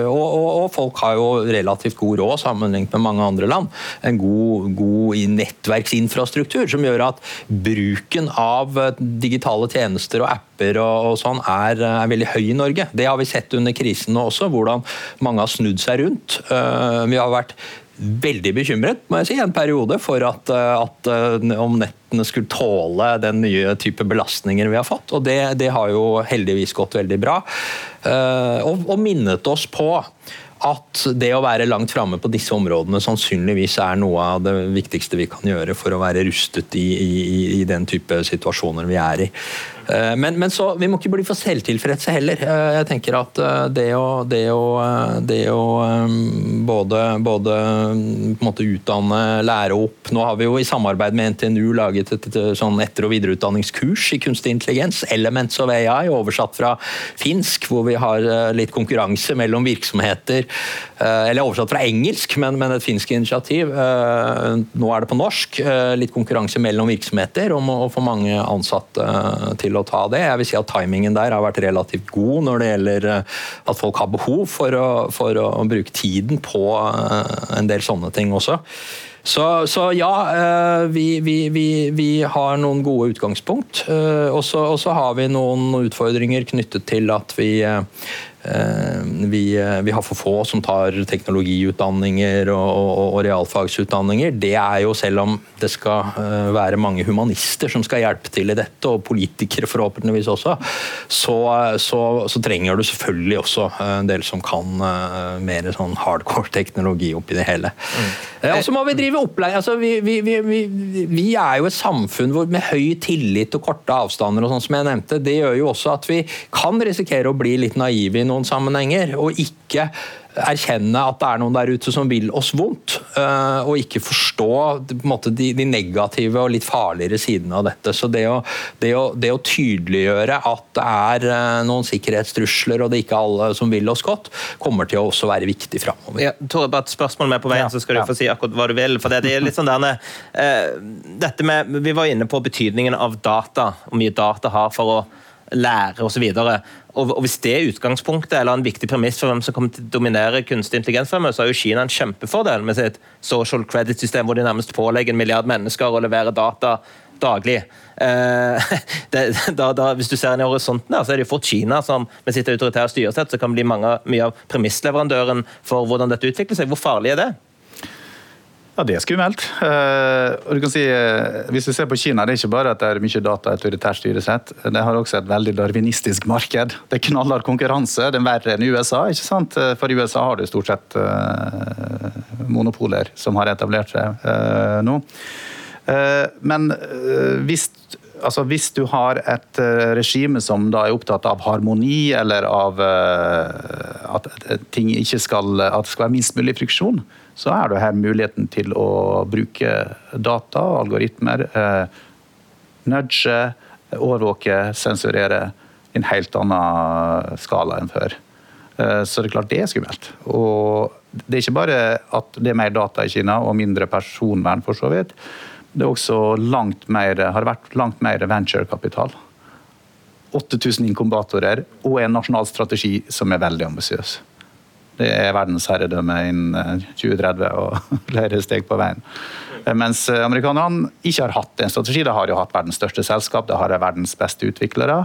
og, og, og, folk har jo relativt god råd sammenlignet med mange andre land. En god, god nettverksinfrastruktur som gjør at bruken av digitale tjenester og apper og, og sånn er, er, veldig høy i Norge. Det har vi sett under krisen nå også, hvordan mange har snudd seg rundt. Vi har vært veldig bekymret må jeg si, en periode for at, eh, at eh, om nettene skulle tåle den nye type belastninger vi har fått. og Det, det har jo heldigvis gått veldig bra. Eh, og, og minnet oss på at det å være langt framme på disse områdene sannsynligvis er noe av det viktigste vi kan gjøre for å være rustet i, i, i den type situasjoner vi er i. Eh, men, men så, vi må ikke bli for selvtilfredse heller. Eh, jeg tenker at eh, det å, det å, det å både, både utdanne, lære opp Nå har vi jo i samarbeid med NTNU laget et, et, et sånn etter- og videreutdanningskurs i kunstig intelligens, Elements of AI, oversatt fra finsk, hvor vi har litt konkurranse mellom virksomheter. Eller oversatt fra engelsk, men, men et finsk initiativ. Nå er det på norsk. Litt konkurranse mellom virksomheter om å få mange ansatte til å ta det. Jeg vil si at Timingen der har vært relativt god når det gjelder eh, at folk har behov for å, for å bruke tiden på eh, en del sånne ting også. Så, så ja, eh, vi, vi, vi, vi, har noen gode utgangspunkt. Og så har vi noen utfordringer knyttet til at vi vi, eh, vi, har for få som tar teknologiutdanninger og, og, og, realfagsutdanninger. Det er jo selv om det skal eh, være mange humanister som skal hjelpe til i dette, og politikere forhåpentligvis også, så, så, så trenger du selvfølgelig også en del som kan mer sånn hardcore teknologi oppi det hele. Mm. Og så må vi drive opplæring. Altså, vi, vi, vi, vi, er jo et samfunn hvor, med høy tillit og korte avstander, og sånn som jeg nevnte. Det gjør jo også at vi kan risikere å bli litt naive i noen noen sammenhenger, og ikke erkjenne at det er noen der ute som vil oss vondt, eh, og ikke forstå måte, de, de, negative og litt farligere sidene av dette. Så det å, det, å, det å, tydeliggjøre at det er eh, noen sikkerhetstrusler og det er ikke alle som vil oss godt, kommer til å også være viktig framover.
Ja, Tore, bare et spørsmål med på veien, ja, så skal du ja. få si akkurat hva du vil. for det, det er litt sånn derne, uh, dette med, Vi var inne på betydningen av data, hvor mye data har for å lære osv. Og, og Hvis det er utgangspunktet eller en viktig premiss for hvem som kommer til å dominere kunstig intelligens, fremme, så har jo Kina en kjempefordel med sitt social credit-system, hvor de nærmest pålegger en milliard mennesker å levere data daglig. Eh, det, da, da, hvis du ser inn i horisonten, der, så er det jo fort Kina som med sitt autoritære styresett så kan bli mange, mye av premissleverandøren for hvordan dette utvikler seg. Hvor farlig er det?
Ja, Det er skummelt. Uh, og du kan si, uh, hvis du ser på Kina, det er ikke bare at det er mye data og autoritært styresett. Det har også et veldig darwinistisk marked. Det knaller konkurranse. Det er verre enn USA. ikke sant? Eh, for i USA har du stort sett monopoler som har etablert seg nå. men hvis altså hvis du har et regime som da er opptatt av harmoni, eller av at ting ikke skal, at det skal være minst mulig friksjon, så er det her muligheten til å bruke data, algoritmer, eh, nudge, overvåke, sensurere i en helt annen skala enn før. Eh, så det er klart det er skummelt. Og det er ikke bare at det er mer data i Kina og mindre personvern, for så vidt. Det er også langt mer, har vært langt mer venturekapital. 8000 inkubatorer og en nasjonal strategi som er veldig ambisiøs. Det er verdensherredømme innen 2030 eh, og flere steg på veien. Eh, mens eh, amerikanerne ikke har hatt en strategi. De har jo hatt verdens største selskap, de har verdens beste utviklere.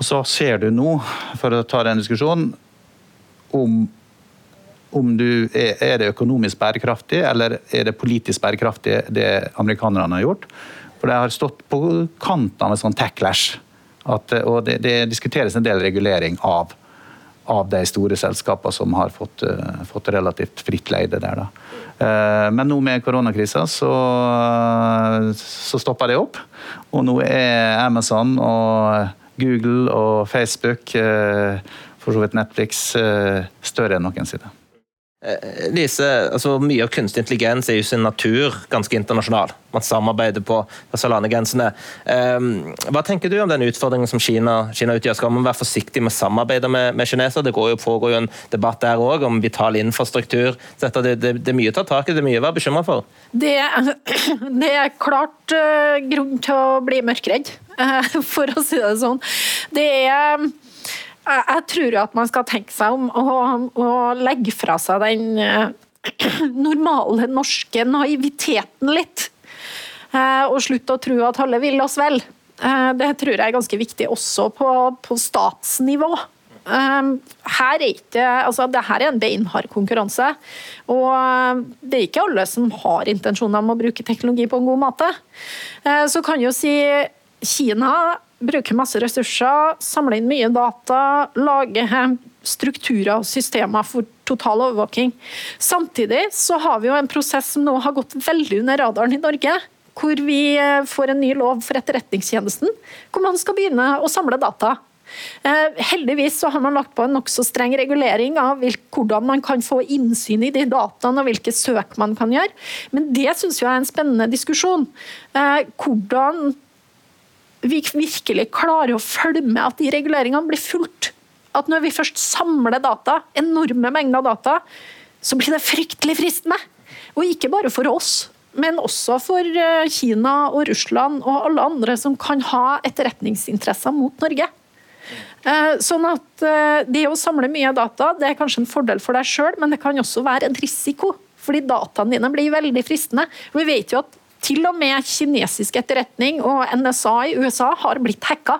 Og så ser du nå, for å ta den diskusjonen, om, om du er, er det økonomisk bærekraftig eller er det politisk bærekraftig, det amerikanerne har gjort. For det har stått på kanten av en sånn tech-clash. Og det, det diskuteres en del regulering av av de store selskapene som har fått, uh, fått relativt fritt leide der. Uh, men nå med koronakrisa så, så stoppa det opp. Og nå er Amazon og Google og Facebook, uh, for så vidt Netflix, større enn noensinne.
Eh, Lise, altså Mye av kunstig intelligens er jo sin natur ganske internasjonal. Man samarbeider på, landegrensene. Um, hva tenker du om den utfordringen som Kina, Kina utgjør? Skal man være forsiktig med å samarbeide med, med kinesere? Det går jo, pågår jo en debatt der òg om vital infrastruktur. Dette, det, det, det, er mye å ta tak i, det er mye å være bekymra for.
Det, det, er klart uh, grunn til å bli mørkredd, for å si det sånn. Det er jeg tror jo at man skal tenke seg om og, legge fra seg den eh, normale norske naiviteten litt. Eh, og slutte å tro at alle vil oss vel. Eh, det tror jeg er ganske viktig også på, på statsnivå. Her er ikke, altså det her er en beinhard konkurranse. Og det er ikke alle som har intensjoner om å bruke teknologi på en god måte. Så kan jo si Kina bruker masse ressurser, samler inn mye data, lager strukturer og systemer for total overvåking. Samtidig så har vi jo en prosess som nå har gått veldig under radaren i Norge. Hvor vi eh, får en ny lov for Etterretningstjenesten, hvor man skal begynne å samle data. Eh, heldigvis så har man lagt på en nokså streng regulering av hvordan man kan få innsyn i de dataene og hvilke søk man kan gjøre. Men det syns jeg er en spennende diskusjon. Eh, hvordan vi virkelig klarer å følge med at de reguleringene blir fulgt. At når vi først samler data, enorme mengder data, så blir det fryktelig fristende. Og ikke bare for oss, men også for eh, Kina og Russland og alle andre som kan ha etterretningsinteresser mot Norge. Eh, sånn at eh, Det å samle mye data det er kanskje en fordel for deg sjøl, men det kan også være en risiko fordi dataene dine blir veldig fristende. Vi vet jo at til og med kinesisk etterretning og NSA i USA har blitt hacka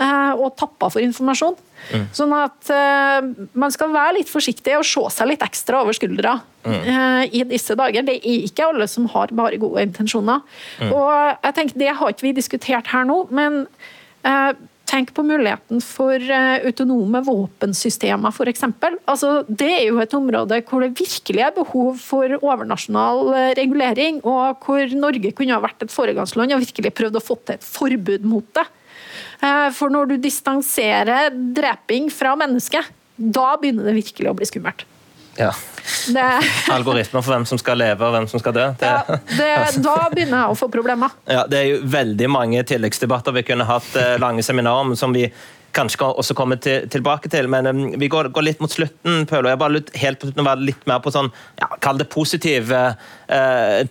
eh, og tappa for informasjon. Mm. Sånn at uh, man skal være litt forsiktig og se seg litt ekstra over skuldra mm. uh, i disse dager. Det er ikke alle som har bare gode intensjoner. Mm. Og jeg tenker, Det har ikke vi diskutert her nå, men tenk på muligheten for autonome våpensystemer, f.eks. Altså, det er jo et område hvor det virkelig er behov for overnasjonal regulering, og hvor Norge kunne ha vært et foregangsland og virkelig prøvd å få til et forbud mot det. Eh, for når du distanserer dreping fra mennesket, da begynner det virkelig å bli skummelt.
Ja. Algoritmer for hvem som skal leve og hvem som skal dø.
Det... Ja, det, da begynner jeg å få problemer.
Ja, det er jo veldig mange tilleggsdebatter vi kunne hatt eh, lange seminar om, som vi kanskje også komme til, tilbake til. Men um, vi går, går, litt mot slutten, Pøl, og jeg bare lytt, helt på slutten være litt mer på sånn, ja, kall det positiv, uh,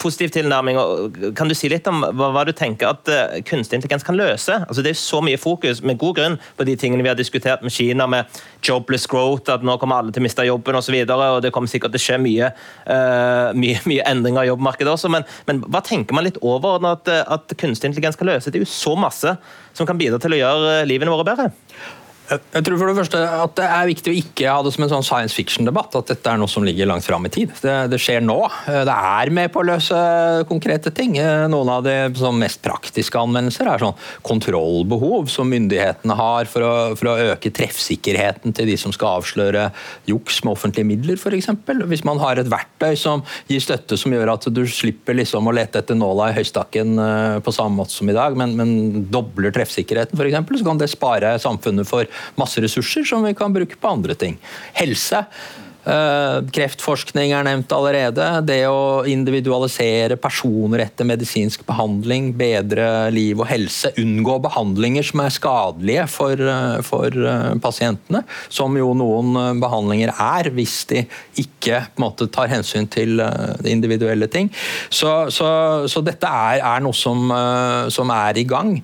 positiv tilnærming. Og, kan du si litt om hva, hva du tenker at uh, kunstig intelligens kan løse? Altså, det er så mye fokus, med god grunn, på de tingene vi har diskutert med Kina, med jobless growth, at nå kommer alle til å miste jobben osv. Og, så og det kommer sikkert til å skje mye, uh, mye, mye endringer i jobbmarkedet også. Men, men, hva tenker man litt overordnet at, at kunstig intelligens kan løse? Det er jo så masse som kan bidra til å gjøre livene våre bedre.
Jeg tror for det første at det er viktig å ikke ha det som en sånn science fiction-debatt. At dette er noe som ligger langt fram i tid. Det, det, skjer nå. Det er med på å løse konkrete ting. Noen av de mest praktiske anvendelser er sånn kontrollbehov som myndighetene har for å, for å, øke treffsikkerheten til de som skal avsløre juks med offentlige midler, f.eks. Hvis man har et verktøy som gir støtte som gjør at du slipper liksom å lete etter nåla i høystakken eh, på samme måte som i dag, men, men dobler treffsikkerheten, f.eks., så kan det spare samfunnet for masse ressurser som vi kan bruke på andre ting. Helse. Eh, kreftforskning er nevnt allerede. Det å individualisere personer etter medisinsk behandling, bedre liv og helse, unngå behandlinger som er skadelige for, eh, for eh, pasientene, som jo noen behandlinger er, hvis de ikke måte, tar hensyn til individuelle ting. Så, så, så dette er, er noe som, som er i gang.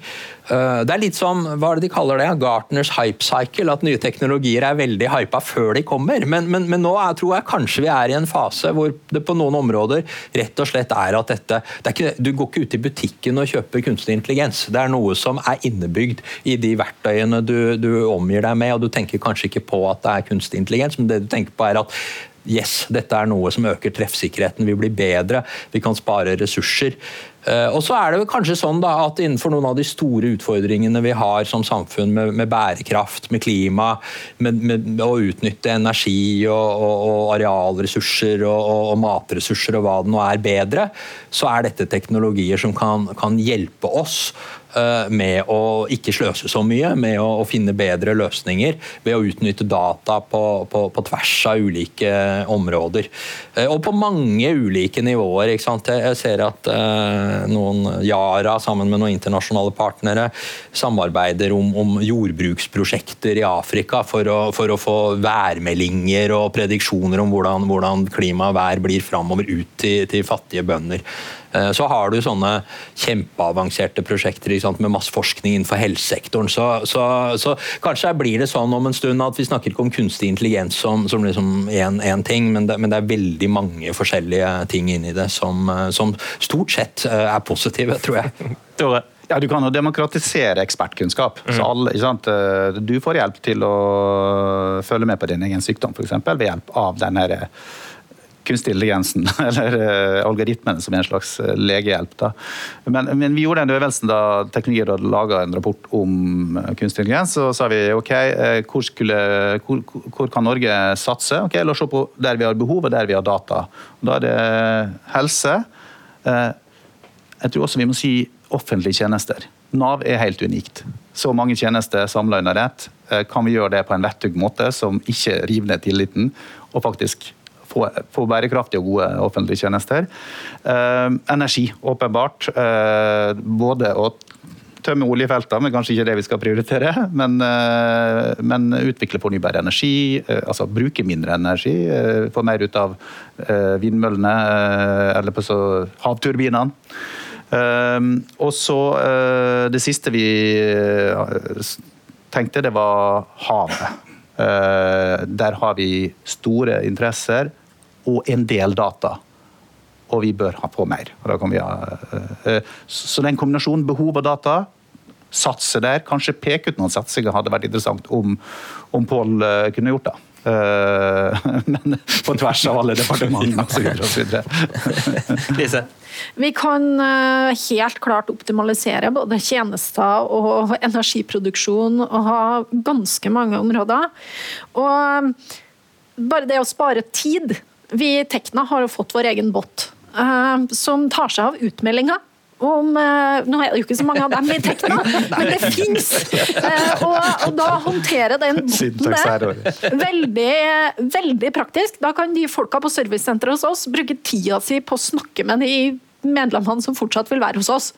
Eh, det er litt som hva er det de kaller det, Gartners hype cycle, at nye teknologier er veldig hypa før de kommer. Men, men, men nå er, tror jeg kanskje vi er i en fase hvor det på noen områder rett og slett er at dette er ikke, Du går ikke ut i butikken og kjøper kunstig intelligens. Det er noe som er innebygd i de verktøyene du, du omgir deg med, og du tenker kanskje ikke på at det er kunstig intelligens, men det du tenker på er at yes, dette er noe som øker treffsikkerheten, vi blir bedre, vi kan spare ressurser. Eh, og så er det kanskje sånn da, at Innenfor noen av de store utfordringene vi har som samfunn, med, med bærekraft, med klima, med, med, å utnytte energi og, og, og arealressurser og, og, matressurser og hva det nå er, bedre, så er dette teknologier som kan, kan hjelpe oss med å ikke sløse så mye, med å, å finne bedre løsninger ved å utnytte data på, på, på tvers av ulike områder. Eh, og på mange ulike nivåer. Jeg ser at eh, noen Yara sammen med noen internasjonale partnere samarbeider om, om jordbruksprosjekter i Afrika for å, for å, få værmeldinger og prediksjoner om hvordan, hvordan klima og vær blir framover ut til, til fattige bønder. Eh, så har du sånne kjempeavanserte prosjekter sant, med masse forskning innenfor helsesektoren. Så, så, så, kanskje blir det sånn om en stund at vi snakker ikke om kunstig intelligens som, som liksom én ting, men det, men det, er veldig mange forskjellige ting inni det som, eh, som stort sett eh, er positive, tror jeg.
Tore?
Ja, Du kan jo demokratisere ekspertkunnskap. Mm. Så alle, du får hjelp til å følge med på din egen sykdom, f.eks. ved hjelp av denne kunstig intelligensen, eller uh, algoritmene som er en slags uh, legehjelp. Da. Men, men, vi gjorde den øvelsen da Teknologirådet laga en rapport om uh, kunstig intelligens. Så sa vi ok, hvor, skulle, hvor, hvor, kan Norge satse? Ok, La oss se på der vi har behov og der vi har data. Da er det helse. jeg tror også vi må si offentlige tjenester. Nav er helt unikt. Så mange tjenester samla under ett. Kan vi gjøre det på en vettug måte som ikke river ned tilliten, og faktisk få, få bærekraftige og gode offentlige tjenester. Eh, energi, åpenbart. Eh, både å tømme oljefeltene, men kanskje ikke det vi skal prioritere. Men, eh, men utvikle fornybar energi, altså bruke mindre energi. Få mer ut av vindmøllene eller på så havturbinene. Og så det siste vi tenkte, det var havet. Der har vi store interesser og en del data. Og vi bør ha på mer. Og da vi ha, eh, så den kombinasjonen behov og data, satse der, kanskje peke ut noen satsinger hadde vært interessant om, om Pål eh, kunne gjort det. Eh, men på tvers av alle departementene osv.
Lise?
Vi kan eh, helt klart optimalisere både tjenester og energiproduksjon og ha ganske mange områder. Og bare det å spare tid Vi i Tekna har jo fått vår egen bot eh, som tar seg av utmeldinga om eh, Nå er det jo ikke så mange av dem i Tekna, men det fins! Og, og, da håndtere den boten det. Veldig, veldig praktisk. Da kan de folka på servicesenteret hos oss bruke tida si på å snakke med de medlemmene som fortsatt vil være hos oss.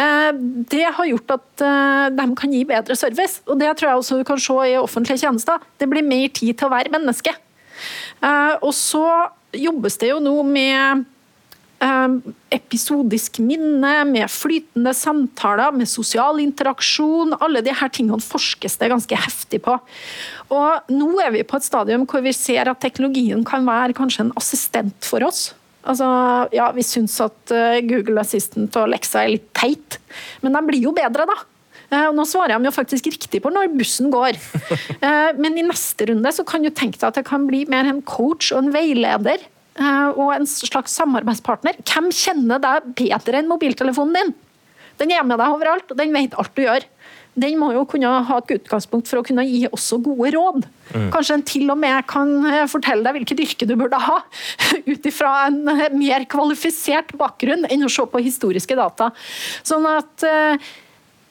Eh, det har gjort at eh, de kan gi bedre service, og det tror jeg også du kan se i offentlige tjenester. Det blir mer tid til å være menneske. Eh, og så jobbes det jo nå med episodisk minne, med flytende samtaler, med sosial interaksjon. Alle disse tingene forskes det ganske heftig på. Og nå er vi på et stadium hvor vi ser at teknologien kan være kanskje en assistent for oss. Altså, ja, vi syns at eh, Google Assistant og Lexa er litt teit, men de blir jo bedre, da. Eh, nå svarer de jo faktisk riktig på når bussen går. Eh, men i neste runde så kan du tenke deg at det kan bli mer en coach og en veileder. Og en slags samarbeidspartner. Hvem kjenner deg bedre enn mobiltelefonen din? Den er med deg overalt, og den vet alt du gjør den må jo kunne ha et utgangspunkt for å kunne gi også gode råd. Mm. Kanskje en til og med kan eh, fortelle deg hvilket yrke du burde ha, ut ifra en eh, mer kvalifisert bakgrunn enn å se på historiske data. Sånn at eh,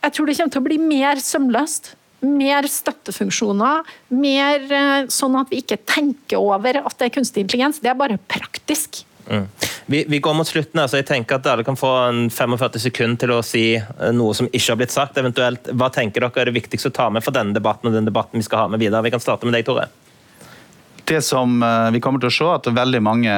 jeg tror det kommer til å bli mer sømløst. Mer støttefunksjoner, mer sånn at vi ikke tenker over at det er kunstig intelligens. Det er bare praktisk.
Mm. Vi, vi, går mot slutten, her, så jeg tenker at alle kan få en 45 sekunder til å si eh, noe som ikke har blitt sagt. eventuelt. Hva tenker dere er det viktigste å ta med for denne debatten og den debatten vi skal ha med videre? Vi kan starte med deg, Tore.
Det som eh, vi kommer til å se, at veldig mange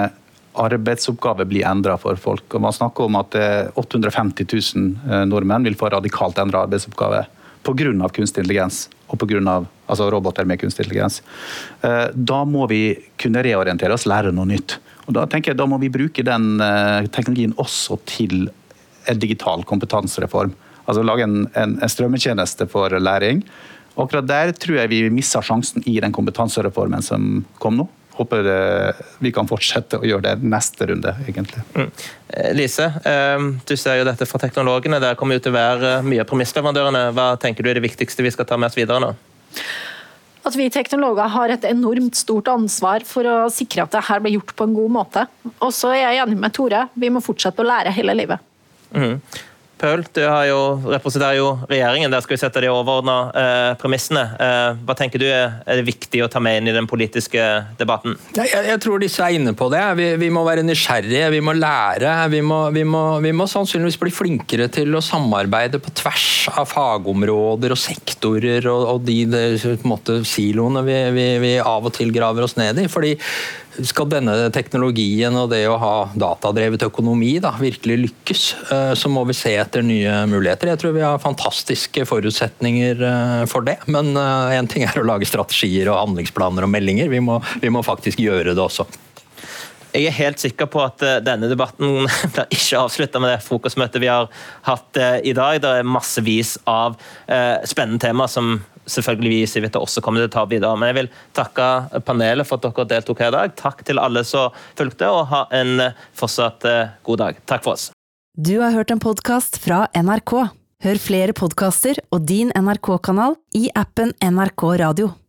arbeidsoppgaver blir endra for folk. Og Man snakker om at 850 000 eh, nordmenn vil få radikalt endra arbeidsoppgave pga. kunstig intelligens og pga. Altså roboter med kunstig intelligens. Da må vi kunne reorientere oss, lære noe nytt. Og Da tenker jeg da må vi bruke den teknologien også til en digital kompetansereform. Altså lage en, en, en strømmetjeneste for læring. Akkurat der tror jeg vi missa sjansen i den kompetansereformen som kom nå. Håper uh, vi kan fortsette å gjøre det neste runde, egentlig. Mm.
Eh, Lise, du ser jo dette fra teknologene. Der kommer jo til å være mye av premissleverandørene. Hva tenker du er det viktigste vi skal ta med oss videre nå?
at vi teknologer har et enormt stort ansvar for å sikre at dette blir gjort på en god måte. Og så er jeg enig med Tore, vi må fortsette å lære hele livet.
Mm. Paul, du jo, representerer jo regjeringen. Der skal vi sette de overordna eh, premissene. Eh, hva tenker du er, er viktig å ta med inn i den politiske debatten?
Jeg, jeg tror disse er inne på det. Vi, vi, må være nysgjerrige, vi må lære. Vi må, vi, må, vi må, sannsynligvis bli flinkere til å samarbeide på tvers av fagområder og sektorer og, og de, de måte, siloene vi, av og til graver oss ned i. fordi skal denne teknologien og det å ha datadrevet økonomi da, virkelig lykkes, eh, så må vi se etter nye muligheter. Jeg tror vi har fantastiske forutsetninger eh, for det. Men én eh, ting er å lage strategier og handlingsplaner og meldinger. Vi må, vi må faktisk gjøre det også.
Jeg er helt sikker på at denne debatten blir ikke avslutta med det frokostmøtet vi har hatt i dag. Det er massevis av spennende tema som selvfølgelig vi vet det også kommer til å ta videre. Men jeg vil takke panelet for at dere deltok her i dag. Takk til alle som fulgte, og ha en fortsatt eh, god dag. Takk for oss.
Du har hørt en podkast fra NRK. Hør flere podkaster og din NRK-kanal i appen NRK Radio.